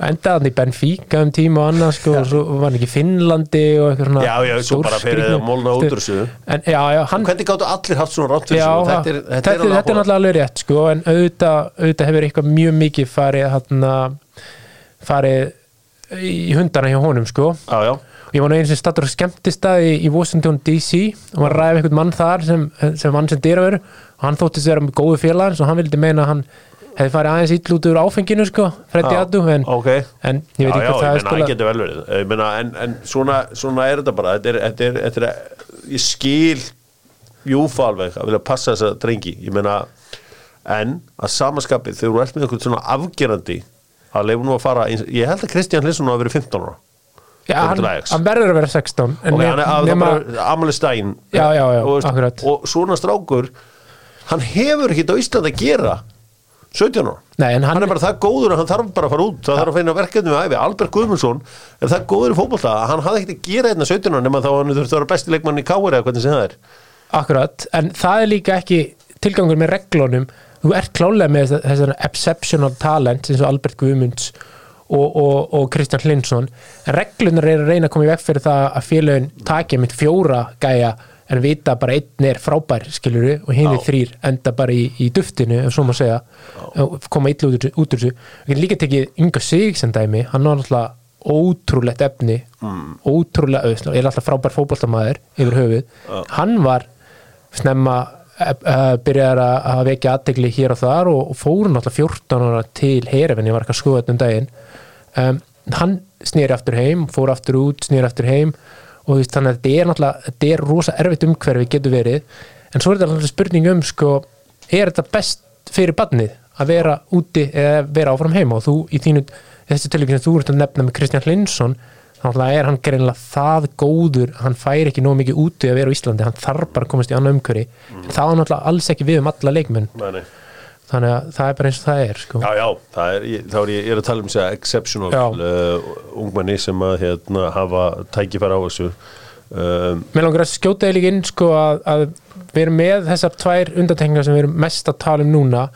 Endaði hann í Benfica um tíma og annað sko og svo var hann ekki í Finnlandi og eitthvað svona Já, já, svo bara fyrir stórskrýtnu- að molna út úr þessu. En já, já, hann hvernig gáttu allir haft svona rátt fyrir þessu? þetta, er, náttúrulega alveg rétt sko, en auðvitað, auðvitað hefur eitthvað mjög mikið farið hana, farið í hundana hjá honum sko. já, já, ég var nú einu sem stattur á skemmtistæði í Washington DC og maður ræði einhvern mann þar sem, sem vann sem dýraveru og hann þóttist vera með góðu félagans og hann vildi meina að hann hefði farið aðeins ítl út úr áfenginu sko, Freddy Já, Adu en, ok. en ég veit já, ekki já, hvað það ég er meina, það spila getur vel verið. Ég meina, en, en svona, svona er þetta bara. Þetta er, þetta er, þetta er, ég skil Júfa alveg að vilja passa þessa drengi, ég meina en að samaskapið þegar þú ert með eitthvað svona afgerandi að leifu nú að fara, ég held að Kristján Hlisson hafa verið 15 ára. Já, hann, hann verður að vera 16 en og hann er að nema, Amalur Stein. Já, já, já, og, akkurat. og svona strákur hann hefur ekki á Íslandi að gera 17 ára. Nei, hann, hann er bara það góður að hann þarf bara að fara út. Það þarf að finna verkefni með æfi, Albert Guðmundsson er það góður í að hann hafði ekkert að gera einna 17 ára nema þá hann þurfti að vera besti leikmann í káir eða hvernig sem það er. Akkurat, en það er líka ekki tilgangur með reglunum þú ert klálega með þess- þessar exceptional talent eins og Albert Guðmunds og, og, og Kristján Hlinsson en reglunar er að reyna að koma í veg fyrir það að félögin taki mitt fjóra gæja en vita bara einn er frábær skiluru og hinn er þrýr enda bara í, í duftinu ef svo má segja og koma illa út, út úr þessu. Getum líka tekið Inga Sig sem dæmi hann var náttúrulega ótrúlegt efni ótrúlega auðvitað, er alltaf frábær fótboltamaður yfir höfuð. Hann var snemma byrjaði að, vekja aðtegli hér og þar og, fóru náttúrulega 14 ára til herefin, ég var ekki að skoða þetta um daginn. Um, hann snýri aftur heim fór aftur út, snýri aftur heim og veist, þannig að þetta er náttúrulega þetta er rosa erfitt umhverfi getur verið en svo er þetta náttúrulega spurning um sko, er þetta best fyrir badnið að vera úti eða vera áfram heima? Og þú í þínu þessi tilvíkinn sem þú ert að nefna með Kristján Hlinsson þannig er hann greinlega það góður hann fær ekki nóg mikið úti að vera á Íslandi. Hann þarf bara að komast í annað umhverfi. Mm. það er náttúrulega alls ekki við um alla leikmenn. Meni. þannig að það er bara eins og það er sko. já, já, það er, þá er ég, er að tala um sér exceptional uh, ungmenni sem að hérna, hafa tækifæra á þessu. Um, Mér langar að skjóta þig líka inn sko að, að við erum með þessar tvær undantekningar sem við erum mest að tala um núna.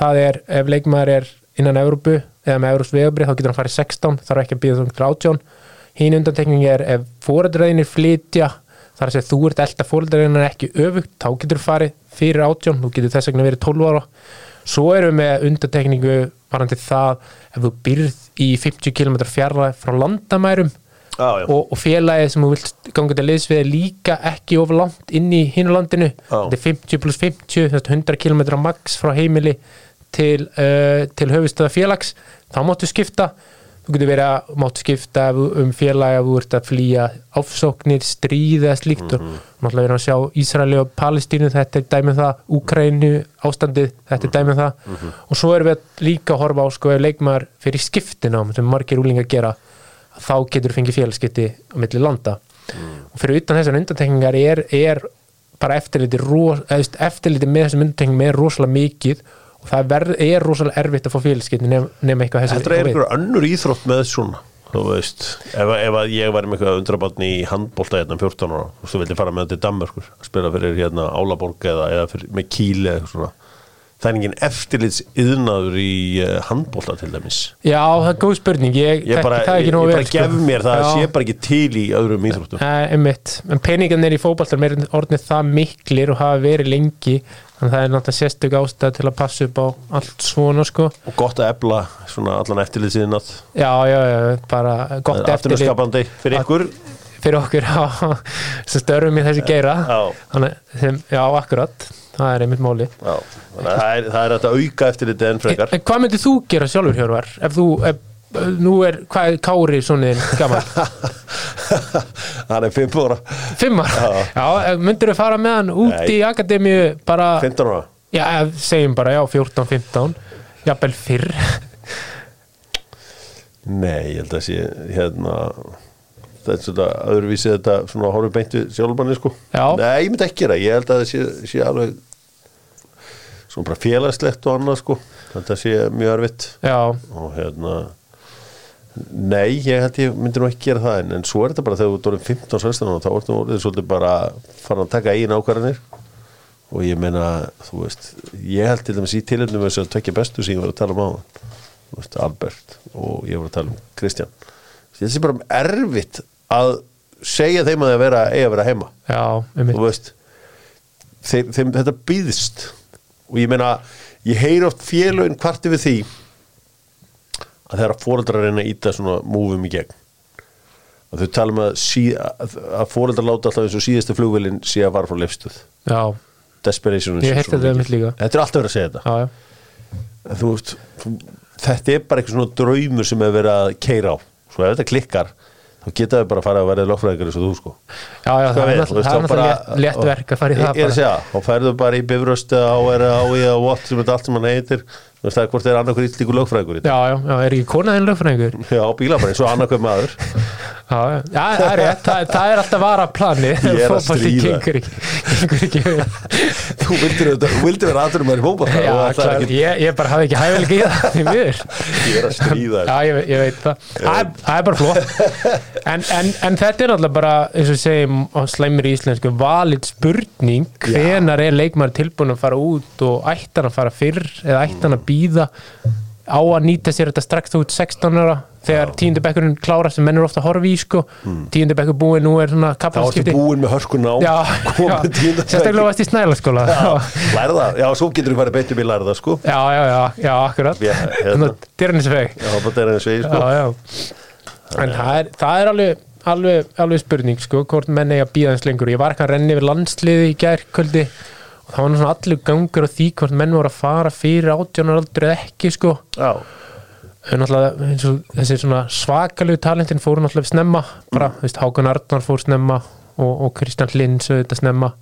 Það er ef leikmaður er innan Evrópu eða með Evróps vegabrið þá getur hann farið 16 þarf ekki að býða þú til 18 hín undantekning er ef fóreldræðinir flytja þar að segja þú ert elda fóreldræðinir ekki öfugt þá getur þú farið fyrir 18 þú getur þess vegna verið 12 ára. Svo erum við með undantekningu varandi það ef þú byrð í 50 km fjarlæð frá landamærum já. og, og félagið sem þú vilt ganga til liðs við er líka ekki of langt inn í hinu landinu. Þetta er 50 pluss 50 þetta er 100 km max frá heimili til, uh, til höfustöða félags. Þá máttu skipta þú getur verið að máttu skipta þú- um félagi að þú ert að flýja áfsóknir, stríð eða slíkt og náttúrulega verið að sjá Ísraeli og Palestínu þetta er dæmið það, Úkrænu ástandið, þetta er dæmið það. Og svo erum við líka að horfa á sko ef leikmaður fyrir skiptinám sem margir úlingar gera þá getur fengið félagskipti á milli landa. Og fyrir utan þessar undantekningar er, er bara eftirliti, ros, þú eftirliti með þessum undantekningum er rosalega mikið og það verð, er rosalega erfitt að fá félagskipti nema, nema eitthvað þessi Þetta er einhver önnur íþrótt með svona þú veist, ef, ef ég væri með eitthvað undrabarni í handbólta hérna um 14 ára þú veist, þú vilja fara með þetta í Danmörkur að spila fyrir hérna Álaborg eða, eða fyrir, með Kíli eða eitthvað svona það er engin eftirlits yðnaður í uh, handbólta til dæmis. Já, það er góð spurning, ég, ég bara, það ég, ég bara sko. gef mér það Já. sé bara ekki til í öðrum íþróttum. En peningarnir í fótballtar er orðnið það miklir og hafa verið lengi að það er náttúrulega sérstök ástæð til að passa upp á allt svona sko. Og gott að ebla svona allan eftirlits yðnað Já, já, já, bara gott eftirlit. afturskapandi fyrir ykkur fyrir okkur sem störfum í þessi geira. Já. þannig, sem, já, akkurat. Það er einmitt máli Já, að það er, það er þetta auka eftirliti enn en, frekar. En hvað myndir þú gera sjálfur Hjörvar? Ef þú, ef, nú er hvað er Kári sonniðin gammal hann er 5 ára. Fimmar, já, myndir þú fara með hann út Nei. í akademíu bara, 15 ára. Já, segjum bara já, 14-15 jafnvel fyrr. Nei, ég held að sé hérna þetta er svona öðruvísi þetta svona horfum beintu sjálfbanni sko. Já. Nei, ég myndi ekki gera, ég held að það sé, sé alveg svona bara félagslegt og annað sko. Þetta sé mjög erfitt. Já, og hérna Nei, ég held ég myndi nú ekki gera það. En, en svo er þetta bara þegar þú orðin 15-16 ára, þá ertu orðin svolítið bara farin að taka eigin ákvarðanir. Og ég meina, þú veist ég held til dæmis í tilhörnum þess að tvekja bestu sem ég var að tala um á þú veist, Albert og ég var að tala um Kristján. Þetta er bara erfitt að segja þeim að það vera, eiga að vera heima. Já, um þú veist þeim, þeim, þetta býðst og ég meina, ég heyr oft félögin kvarti við því að þeirra fóreldrar reyna að íta svona múfum í gegn. Og þau tala um að, að, að fóreldrar láta alltaf eins og síðasta flugvélinn sé að vara frá lefstuð já, desperation Ég heyrt þetta einmitt líka. þetta er alltaf verið að segja þetta. Já, já, þú þú, þetta er bara eitthvað svona draumur sem er verið að keira á. Svo ef þetta klikkar þá geta við bara að fara að verða lögfræðingar eins og þú sko. Já, já það er náttúrulega- veist, það er náttúrulega létt- verk að fara í það ég er að segja, þá færðu bara í bifröstu á er á í að what sem þetta allt sem hann heitir. Þú veist það er hvort það er annarkur ítlíku lögfræðingur já, já, er ekki konaðinn lögfræðingur? Já, bíla bara eins og annarkur maður Já, það er rétt, það, það er alltaf vara plani Ég er að stríða. þú vildir vera það er klar, ekki, ég, ég bara hafi ekki hæfilega í það ég er að stríða Já, ég, ég veit það. Það er- það er bara flott. En, en, en þetta er alltaf bara, eins og segjum á slæmur í íslensku, valið spurning. Hvenar er leikmaður tilbúin að fara út og ættan að fara fyrr eða ættan að býða á að nýta sér þetta strax út 16 ára þegar tíundu bekkurinn klára sem menn er ofta að horfa í sko. Tíundu bekkur búið nú er svona þá ertu búin með hörkun á. Sérstaklega varst í snælaskóla. Lærða, já, svo getur þú farið betur við lærða sko. Já, já, já, já, akkurat. Hérna. Dyrnisveg eins og ég. Sko. En það er, það er alveg, alveg, alveg spurning sko, hvort menn eiga eins lengur. Ég var ekki að renni við landsliði í gærkvöldi og það var nú svona allur gangur á því hvort menn voru að fara fyrir átjónar aldrei eða ekki sko. Já, þessi svakalegu talentin fóru náttúrulega snemma bara, þú veist, Hákan Arnar fór snemma og, og Kristján Lins auðvitað snemma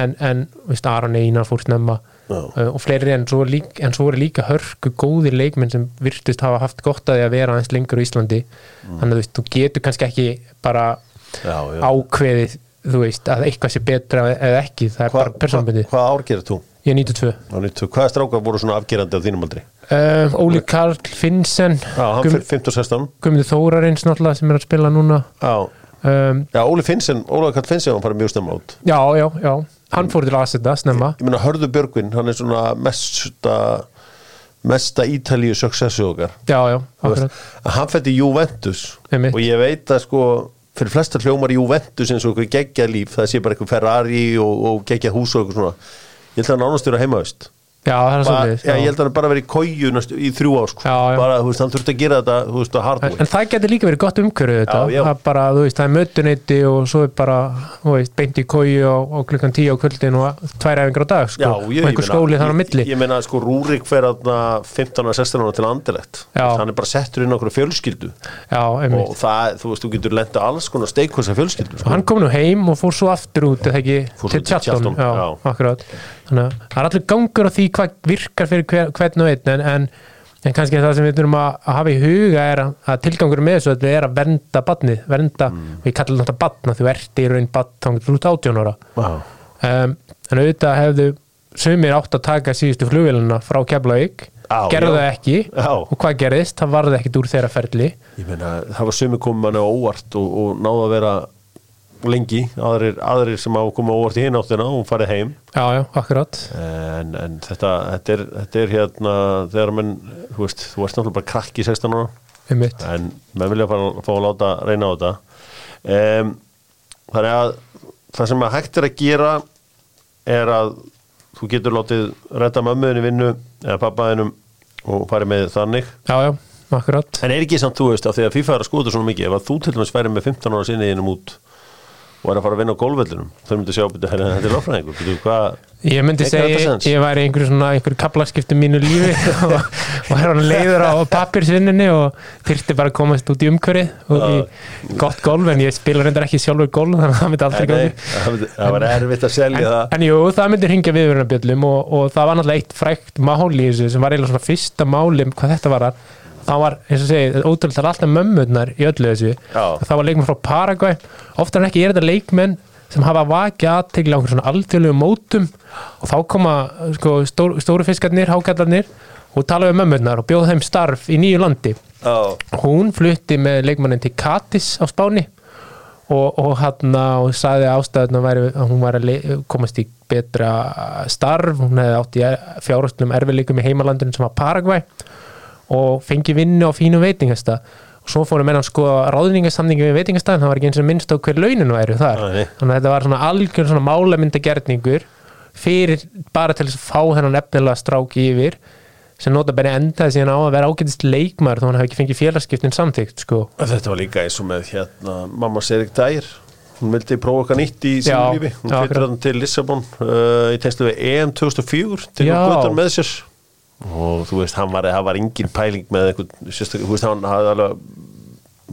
en, en veist, Aron Einar fór snemma Já. uh, og fleiri en svo, lík, en svo voru líka hörku góðir leikmenn sem virtust hafa haft gott að því að vera aðeins lengur á Íslandi þannig að þú veist, þú getur kannski ekki bara já, já. ákveðið þú veist, að eitthvað sé betra eða ekki, það er Hva, bara persónbundið hvað ár gerir þú? ég er 92 Á 90. hvaða strákar voru svona afgerandi á þínum aldri? Uh, Óli Karl Finnsen já, hann Gum- fyrir 15-16 Guðmundur Þórarins náttúrulega sem er að spila núna. Já, um, já, Óli Finnsen, Óli Karl Finnsen hann farið mjög snemma út. Já, já, já, hann fór til aðsetta snemma. Ég meina Hörðu Björgvin, hann er svona mesta mesta Ítalíu successu okkar. Já, já, akkurat. að hann fætti Juventus. Einmitt. og ég veit að sko fyrir flesta hljómar Juventus eins og eitthvað geggja líf það sé bara eitthvað Ferrari og, og geggja hús og eitthvað svona. Ég held að hann ánast vera heimavist já, það er bara, já, ég held að hann bara verið í kóju í þrjú ár sko. Já, já. bara, þú veist, hann þurfti að gera þetta þú veist, en, en það getur líka verið gott umhverju þetta. Já, já. það er bara, þú veist, það er mötuneyti og svo er bara, þú veist, beint í kóju á, á klukkan 10 á kvöldin og tvær efingar á dag, sko, Já, og ég, einhver skóli þar á milli. ég, ég meina sko Rúrik fer aðna 15-16 ára til andilegt Já. hann er bara settur inn okkur fjölskyldu. Já, og það, þú veist, þú getur lenda alls konar steikhosa fjölskyldu og sko. hann kom nú heim og fór svo aftur út þannig að það er allir gangur á því hvað virkar fyrir hver, hvern og einn en, en, en kannski það sem við þurfum að, að hafa í huga er að, að tilgangur með þessu er að vernda badnið, vernda Mm. og ég kallar þetta badna, þú ert í raun þú ert átjón ára Já. um, en auðvitað hefðu sumir átt að taka síðustu flugvélina frá Keflavík, gerðu það ekki Já. og hvað gerðist, það varði ekkit úr þeirra ferli ég meina, það var sumi komið manni óvart og, og náðu að vera lengi, aðrir, aðrir sem á komið á óvart í hináttina og farið heim. Já, já, akkurat. En, en þetta, þetta, er, þetta er hérna þegar menn, þú veist, þú ert náttúrulega bara krakki 16 ára. En menn vilja fara, fá að láta reyna á þetta. Um, þannig að það sem að hægt er að gera er að þú getur látið redda mömmuðin í vinnu eða pappaðinum og farið með þannig. Já, já, akkurat. En er ekki samt, þú veist, af því að FIFA er að skoða svona mikið ef að þú til dæmis færi með 15 ára sinni innum út og er að fara að vinna á gólvellinum þau myndi sjá, betur, herri, þetta er hvað, Ég myndi segja, ég væri einhverju svona einhverju kaplaskipti mínu lífi og, og er hann leiður á pappirsvinninni og þyrfti bara að komast út í umhverfið og í gott golf en ég spila reyndar ekki sjálfur golf þannig að það myndi aldrei gangi það var erfitt að selja en, það. en jú, það myndi hringja viðvörunarbjöllum og, og það var náttúrulega eitt frækt mál í þessu sem var eiginlega svona fyrsta máli um hvað þetta var að þá var, eins og segi, ótrúlega það er alltaf mömmurnar í öllu þessu. Já. það var leikmenn frá Paraguay. Oftar en ekki er þetta leikmenn sem hafa vakið aðtegli á einhverjum svona alþjóðlegum mótum. Og þá koma sko, stór, stóru fiskarnir, hákallarnir hún talaði um mömmurnar og bjóð þeim starf í nýju landi. Já, hún flutti með leikmannin til Katis á Spáni og, og hann og sagði ástæðun að, hún var að komast í betra starf. Hún hefði átt í fjárhastlum erfileikum í heimalandinu sem var Paraguay. og fengi vinnu á fínu veitingasta og svo fórum menn að skoða ráðningasamningi við veitingastæðin, það var ekki eins og minnst á hver launin væru þar, Nei. þannig að þetta var svona algjör svona málamyndagerningur fyrir bara til að fá þennan efnilega strák yfir sem nota bara endaði síðan á að vera ágætist leikmar þó hann hefði ekki fengið félagskiptin samþygt sko. þetta var líka eins og með hérna mamma Serik Dær hún vildi prófa okkar nýtt í sínu lífi hún akkurat. hann til Lissabon uh, í tengslu við EM 2004 til hún göttur með sér og þú veist, hann var, var engin pæling með einhvern, þú veist, hann hafði alveg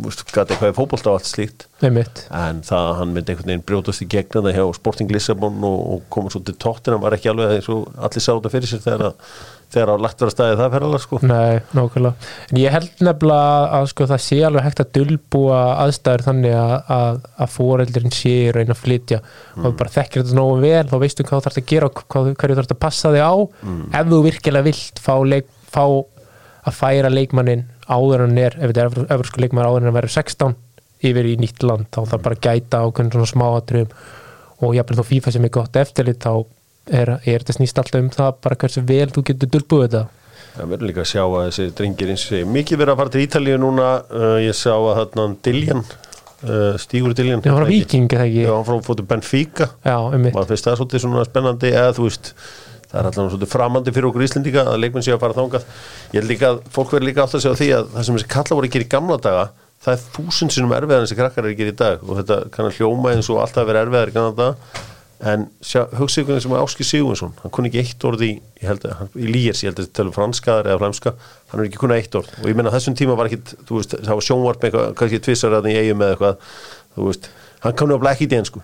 gæti eitthvað í fótbolta og allt slíkt. Einmitt. En það að hann myndi einhvern veginn brjótast í gegna það hjá Sporting Lissabon og, og koma svo til tóttina var ekki alveg eins og allir sá þetta fyrir sér þegar að, þegar að lagt vera staðið það ferðalega sko. Nei, nákvæmlega. En ég held nefnilega að sko, það sé alveg hægt að dulbúa aðstæður þannig að, að, að foreldrin sé í raun að flytja. Og þú bara þekkir þetta nógu vel, þá veistu hvað þú þarfst að gera og hvað, hverju þú þarfst að passa þig á. Ef þú virkilega vilt fá, leik, fá að færa leikmannin áður en er, ef þetta er öfursku leikmann áður en verður 16 yfir í nýtt land þá þarf bara að gæta á hvernig svona smáatriðum. Og jafnvel þó FIFA sem er gott eftirlit þá er, er þetta snýst alltaf um það bara hversu vel þú getur dulbúið þetta. Það verður líka að sjá að þessi drengir eins og segja mikið verið að fara til Ítalíu núna uh, ég sá að þarna Diljan uh, Stígur Diljan? Já, hann frá fóttu Benfica. Maður finnst það svolítið svona spennandi eða þú veist, það er allavega svolítið framandi fyrir okkur Íslendinga að leikmenn sé að fara þangað. Ég held líka að fólk verður líka átt að segja á því að það sem þessi kalla voru að gera í gamla daga það er þúsund sinum erfiðar en þessi krakkar er að gera í dag. Og þetta kann að hljóma eins og alltaf verið erfiðar í gamla daga. En hugsa ykkur sem Áski Sigurvinsson. Hann kunni ekki eitt orð í, ég held að hann- í Líers, ég held að þetta tala um franskaðar eða flæmska hann er ekki kunnað eitt orð. Og ég meina þessum tíma var ekki, þú veist, það var sjónvarp eitthvað, kannski tvissar að í eigum eða eitthvað þú veist, hann kunni að ekki í den sko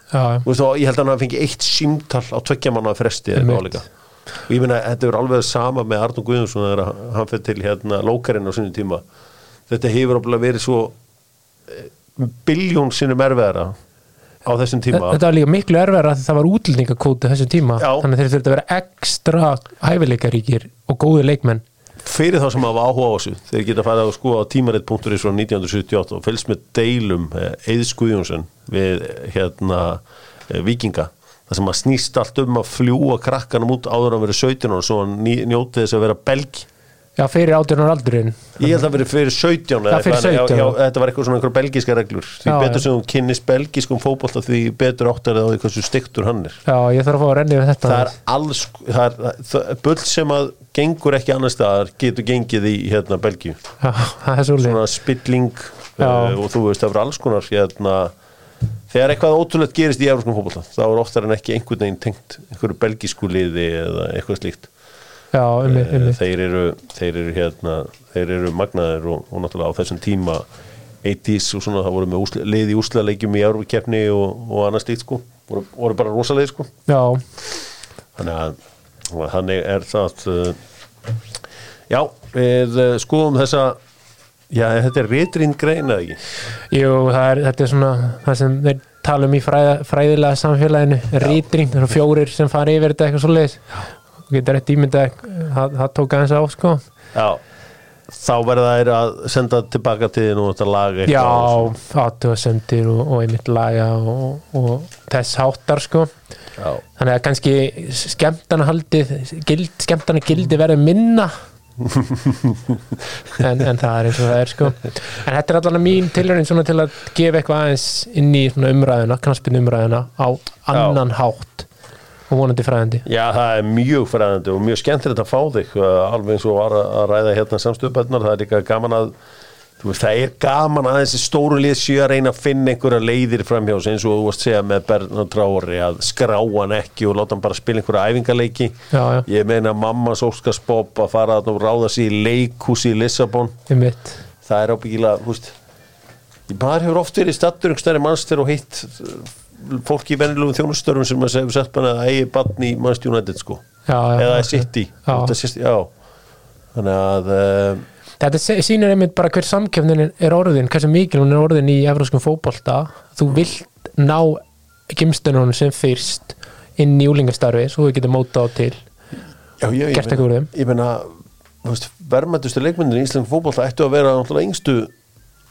og ég held að hann fengi eitt símtal á tveggja manna fresti eða eitthvað Einmitt. Og ég meina þetta er alveg sama með Arnur Guðjónsson þegar hann fyrir til hérna lókarinn á sinni tíma. Þetta hefur alveg verið svo biljón sinnum erfiðara á þessum tíma. Þetta var líka miklu erfæra að það var útlendingakóti þessum tíma, Já. þannig að þeir þurftu að vera ekstra hæfileikaríkir og góði leikmenn. Fyrir þá sem hafa áhuga á þessu þeir geta farið að sko á tímarit.is frá 1978 og fylgst með deilum Eðis Guðjónsson við hérna eh, Víkinga það sem að snýst allt um að fljúa krakkanum út áður að vera 17 og svo njóti þess að vera belg Já, fyrir átjörnar aldurinn. Ég held að það verið fyrir 17 eða Já, fyrir eitthvað, 17. já, já, Þetta var eitthvað svona einhver belgíska reglur. Því Já, betur sem þú kynnist belgískum fótbolta því betur áttar eða hversu stiktur hann er. Já, ég þarf að fá að renni við þetta Það er alls það er, það, Bull sem að gengur ekki annar staðar getur gengið í hérna Belgíu. Já, það er svolítið Svona spilling uh, og þú veist það eru alls konar hérna Þegar eitthvað ótrúlegt gerist í európskum fótbolta þá er oftar en ekki einhvern veginn tengt einhverju belgísku liði eða eitthvað slíkt. Já, um um þeir eru, þeir eru hérna þeir eru magnaðir og, og náttúrulega á þessum tíma 80s og svona það voru með úsla, lið í úslaleikjum í Európa-keppni og, og annað slíkt sko. Voru, voru bara rosalegir sko. Já, þannig að þannig er það uh, já, við uh, skoðum þessa já, þetta er ritrýnd grein eða ekki? Jú, er, þetta er svona það sem þeir tala um í fræða, fræðilega samfélaginu, rítring, það eru fjórir sem fara yfir þetta eitthvað svoleiðis. Og getur rétt ímyndað, það, það tók aðeins á sko. Já, þá verða þær að senda tilbaka til þín og þetta laga Já, eitthvað og aðtöðasemdir og, og einmitt laga og, og þess háttar sko. Svo. já, þannig að kannski skemmtana haldið gild, skemmtana gildi verið minna en, en það er eins og það er sko. En þetta er allan að mín tilhörinn svona til að gefa eitthvað aðeins inn í umræðuna knaspin umræðuna á annan hátt og vonandi fræðandi. Já, það er mjög fræðandi og mjög skemmtilegt að fá þig uh, alveg eins og að ræða hérna samstöðbætnar, það er líka gaman að veist, það er gaman að þessi stóru lið séu að reyna að finna einhverja leiðir framhjá sig eins og þú varst að segja með Bernhard Trári að skrá hann ekki og láta hann bara spila einhverja æfingaleiki Já, já. ég meina mammas Óskars Bob að fara og ráða sig í leikhúsi í Lissabon það er ábyggilega, veist maður hefur oft verið stattur einhverstæri mannstyr og hitt uh, fólk í venilugum þjónustörfum sem maður hefur sett bara að eigi bann í United sko Já, eða. Þetta sést- já. þannig að uh, Þetta sýnir einmitt bara hver samkefnin er orðin, hversu mikil hún er orðin í evróskum fótbolta. Þú vilt ná gimstunum sem fyrst inn í úlingastarfi svo þú getur móta á til. já, ég, ég meina- ég meina verðmættustu leikmyndin í Ísland fótboll það ættu að vera náttúrulega yngstu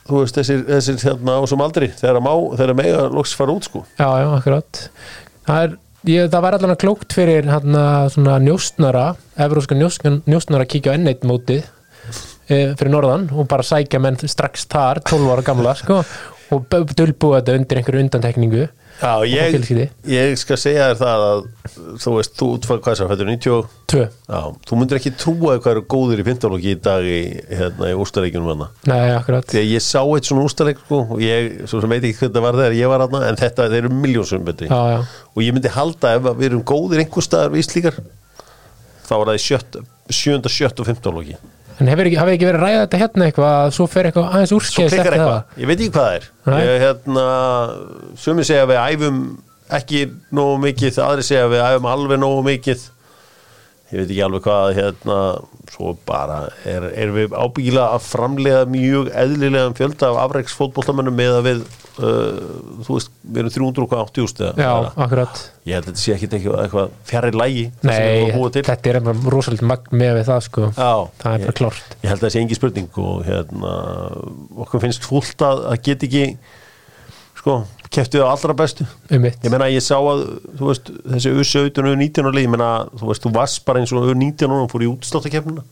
þú veist, þessir, þessir á sem aldrei þegar að má, þegar að mega loks fara út sko Já, já, akkurat Það, er, ég, það var allan klókt fyrir hérna, svona njóstnara evróska njóstnara, að kíkja á N1 mótið fyrir norðan. Og bara sækja menn strax þar 12 ára gamla sko, og dölbúa þetta undir einhverju undantekningu. Já, ég, ég skal segja þér það að þú veist, þú útfæð hvað sem hættur 90 Tvö, Já, þú myndir ekki trúa hvað eru góðir í pintálóki í dag í, hérna, í úrstareikjunum hana. nei, akkurat. Þegar ég sá eitt svona úrstareik sko, og ég, svo sem veit ekki hvernig það var þegar ég var hana, en þetta, þeir eru miljónsum betri. Já, já, og ég myndi halda ef að við erum góðir einhver staðar við Íslíkar þá var það í sjött, sjönda, sjött og fimmtálóki en hefur ekki, ekki verið ræða þetta hérna eitthvað að svo fer eitthvað aðeins klikkar eftir það? ég veit ekki hvað það er. Ég, hérna, Sumi segja við æfum ekki nógu mikið, aðri segja við æfum alveg nógu mikið. Ég veit ekki alveg hvað hérna, svo bara er, er við ábyggilega að framlega mjög eðlilegan fjölda af afreiksfótboltamennum með að við uh, þú veist, við erum 380 úst Já, akkurat. Ég held að þetta sé ekki eitthvað, eitthvað fjarrir lægi það Nei, þetta er bara rosalega magn með við það sko. Já, Það er bara klárt. Ég held að það sé engi spurning og hérna, okkur finnst fúlt að, að get ekki sko, keftið á allra bestu. Um mitt ég meina ég sá að þú veist, þessi U17 og U19 leið, ég meina þú veist, þú varst bara eins og U19 og fór í útsláttakefnina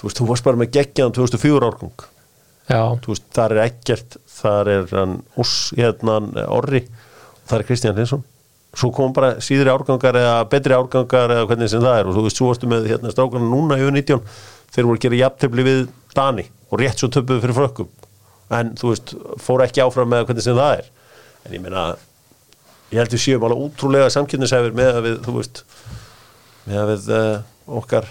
þú veist, þú varst bara með geggjaðan 2004 árgang. Já, þú veist, þar er ekkert þar er hann Ós, hérna Orri og þar er Kristján Linsson svo kom bara síðri árgangar eða betri árgangar eða hvernig sem það er. Og þú veist, svo varstu með hérna strákarna núna í U19 þeir voru að gera jafntefli við Dani og rétt svo töpuðu fyrir frökkum. En þú veist, fóru ekki áfram með hvernig sem það er. En ég meina ég held við séum alveg útrúlega samkynnisæfir með að við, þú veist með að við uh, okkar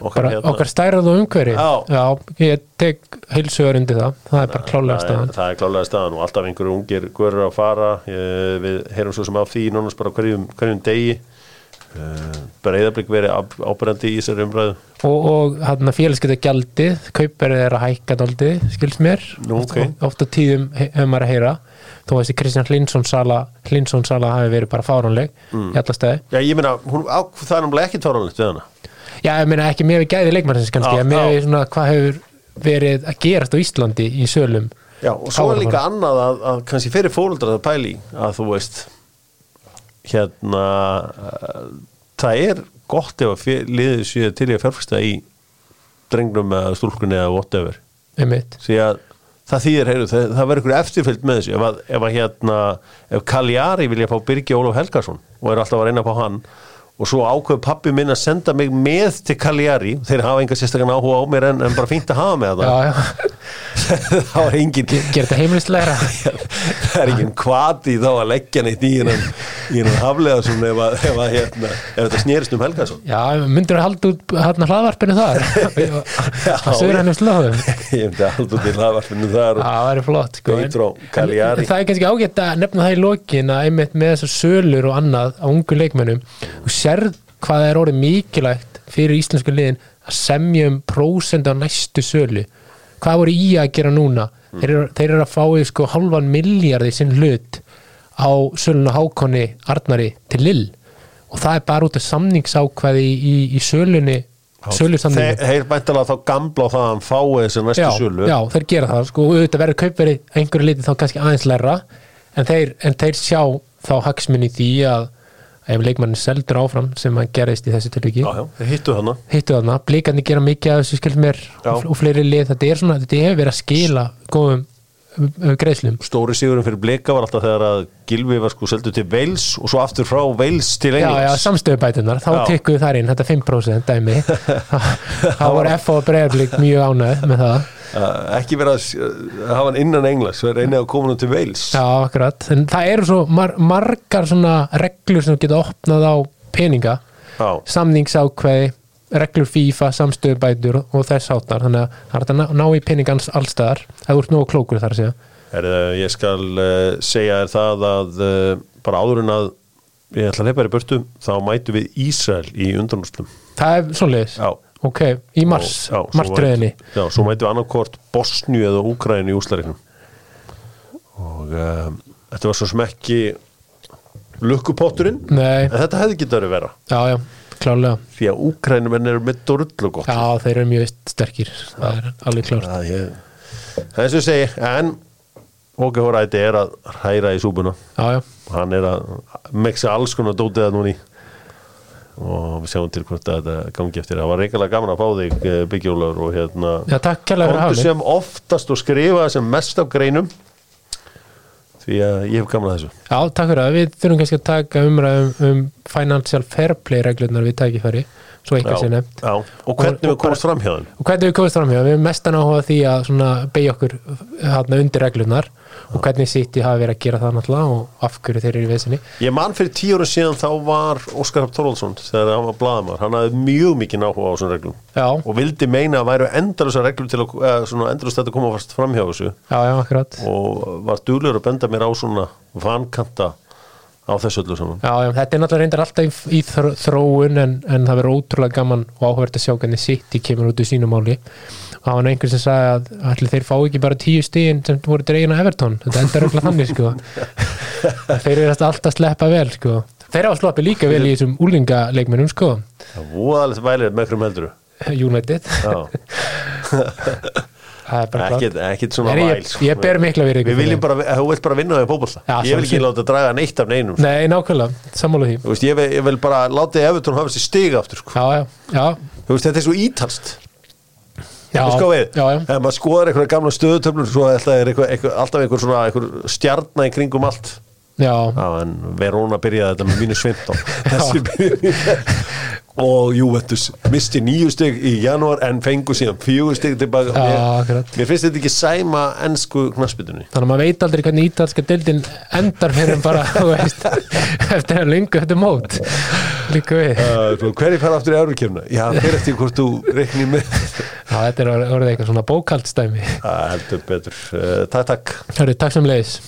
okkar, bara okkar stærað og umhverfi. Já. ég tek heilsugur undir það. Það er bara klálega staðan. það er klálega staðan og alltaf einhverju ungir görur að fara. Ég, við heyrum svo sem á því nánast bara hverjum, hverjum degi. Uh, breyðablík verið á, ábyrjandi í þessari umræðu. Og, og hann að félagsgeta gjaldið kaupverðið er að hækka daldi skils mér, Nú, oft, ok. oft á tíðum he- hefur maður að heyra. Þó að þessi Kristján Hlinsson sala Hlinsson sala hafi verið bara fáránleg Mm. í alla stæði Já, ég meina, það er náttúrulega ekki tóranlegt við hana Já, ég meina ekki með við gæði leikmannsins kannski, Já, en með við svona hvað hefur verið að gerast á Íslandi í sölum. Já, og svo er líka annað að, að kannski fyrir fóruldrar að pæli að þú veist hérna uh, það er gott ef að liðið séu til í að fjárfæsta í drengnum eða stúlkunni eða whatever. Einmitt. því að það þýðir, heyrðu, það, það verður ykkur eftirfylgd með þessu. Ef, að, ef að hérna ef Kaljari vilja fá Birgi Ólof Helgason og er alltaf að reyna að fá hann og svo ákveð pappi minn að senda mig með til Kaljari, þeir hafa enga sérstakann áhuga á mér en, en bara fínt að hafa með Já, það. Já, það var engin gera þetta heimilislegra það er engin kvati þá að leggja neitt í hennan í haflega svona ef, að, ef, að, hérna, ef þetta snerist um Helgason. Já, myndur að halda út hérna hlaðvarpinu þar? Það sögur hann um slóðum. Ég myndi að halda til hafvarpinu þar og Það væri flott sko. En- Það er kannski ágætt að nefna það í lokin að einmitt með þessar sölur og annað á ungu leikmönnum og sérð hvað er orðið mikilvægt fyrir íslensku liðin að semja um prósend á næstu sölu. Hvað voru í að gera núna? Þeir, eru, þeir eru að fá í sko halvan milljardi sinn hlut á sölun og hákonni Arnari til Lill og það er bara út af samningsákvæði í, í, í sölunni þeir, þeir bæntalega þá gamla á það að hann fái þessi næstu já, sölu. já, þeir gera það sko, auðvitað verður kaupverið einhverju liti þá kannski aðeins læra en þeir, en þeir sjá þá hagsmunni því að ef leikmannin seldur áfram sem hann gerðist í þessu tilviki. Já, já, hittu þarna. Hittu þarna, blíkandi gera mikið af þessu skil mér Já. og, fleiri lið, þetta er svona þetta hefur verið að skila góðum um, um, greiðslum. Stóri sigurinn fyrir blika var alltaf þegar að Gilvi var sko seldu til Wales og svo aftur frá Wales til Já, já, Englands samstöðubætunar, þá Já. tikkuðu þar inn. Þetta 5% dæmi. Þá voru F og Breiðablík mjög ánæð með það ekki verið að hafa hann innan Englands við reynið að koma hann til Wales. Já, akkurat, en það eru svo mar margar svona reglur sem geta opnað á peninga já, samningsákveði, reglur FIFA samstöðubætur og þess áttar þannig að það er að ná, í peningans allstaðar ef þú ert nógu klókur þar að segja. Er, ég skal uh, segja þér það að uh, bara áður en að ég ætla að leipa þér í burtu þá mætu við Ísrael í undanúslum Það er svoleiðis, já ok, í mars Og- já, svo við annarkort Bosníu eða Úkrænu í úslariknum og um, þetta var svo sem ekki lukkupotturinn Nei, en þetta hefði getað verið vera já, já, klálega því að úkrænumenn eru með dorullu gott. Já, þeir eru mjög sterkir. Það er alveg klárt. Það er sem ég segi en Óge Hóræti er að hræra í súpuna. Já, já, hann er að mixa alls konar dótið það núni og við sjáum til hvort að þetta gangi eftir. Það var reyngarlega gaman að fá þig eh, byggjólur og hérna já komdu sem oftast og skrifa sem mest af greinum því að ég hef gaman að þessu. Já, takk fyrir það, við þurfum kannski að taka umræðum um financial fair play reglurnar við tækifæri, svo eitthvað sé nefnt. já. og hvernig við komast fram hjá þeim? Og hvernig við komumst fram hjá, við erum mestan áhuga því að svona beigja okkur hérna undir reglurnar og hvernig ég hafi verið að gera það náttúrulega og af hverju þeir eru í vesinni Ég man fyrir tíu ára síðan þá var Óskar Hafn Þorvaldsson þegar hann var blaðamar hann hafði mjög mikið áhuga á þessum reglum. Já, og vildi meina að væru endalusa reglum til að, svona endalust þetta koma fast fram hjá þessu. Já, og var duglegur að benda mér á svona vankanta á þessu öllu saman. Já, já, þetta er náttúrulega reyndar alltaf í, í þró- þróun en, en það verður ótrúlega gaman og áhverð að sjá hvernig City kemur út úr sínum máli. Og það var einhver sem sagði að allir þeir fá ekki bara tíu stíðin sem voru dregin á Everton. Þetta endar öll þannig sko. Þeir eru alltaf að sleppa vel sko. Þeir sloppið líka vel í þessum úlingaleikmennum sko. Það voða alveg vælir með hverjum heldur. United Er ekkit svona væl ég, sko. ég ber mikla Við viljum bara, þú vilt bara vinna í fótbolta. Já, Ég vil ekki láta draga neitt af neinum sko. Nei, nákvæmlega, sammála því. Veist, ég, vil, ég vil bara láta Evertón hafa sér stig aftur sko. Já, já, veist, þetta er svo ítalst já, sko við, ef maður skoðar einhverja gamla stöðutöflur svo er alltaf einhver svona einhver stjarnar í kringum allt. Já. En Verona byrjaði þetta með mínus 15 Þessi byrjaði og Juventus misti nýju stygg í janúar en fengu síðan fjögur stygg tilbaka Já, mér, mér finnst þetta ekki sæma ennsku knassbytunni þannig að maður veit aldrei hvernig ítalska deildin endar fyrir en bara þú veist, eftir að lengu eftir mót. Líka við. Uh, Hverju fara aftur í árukefna? Já, fyrir eftir hvort þú reiknir með? Já, þetta er orðið eitthvað svona bókaldstæmi heldur betur. Uh, Takk, takk. Hörru, takk sem leiðis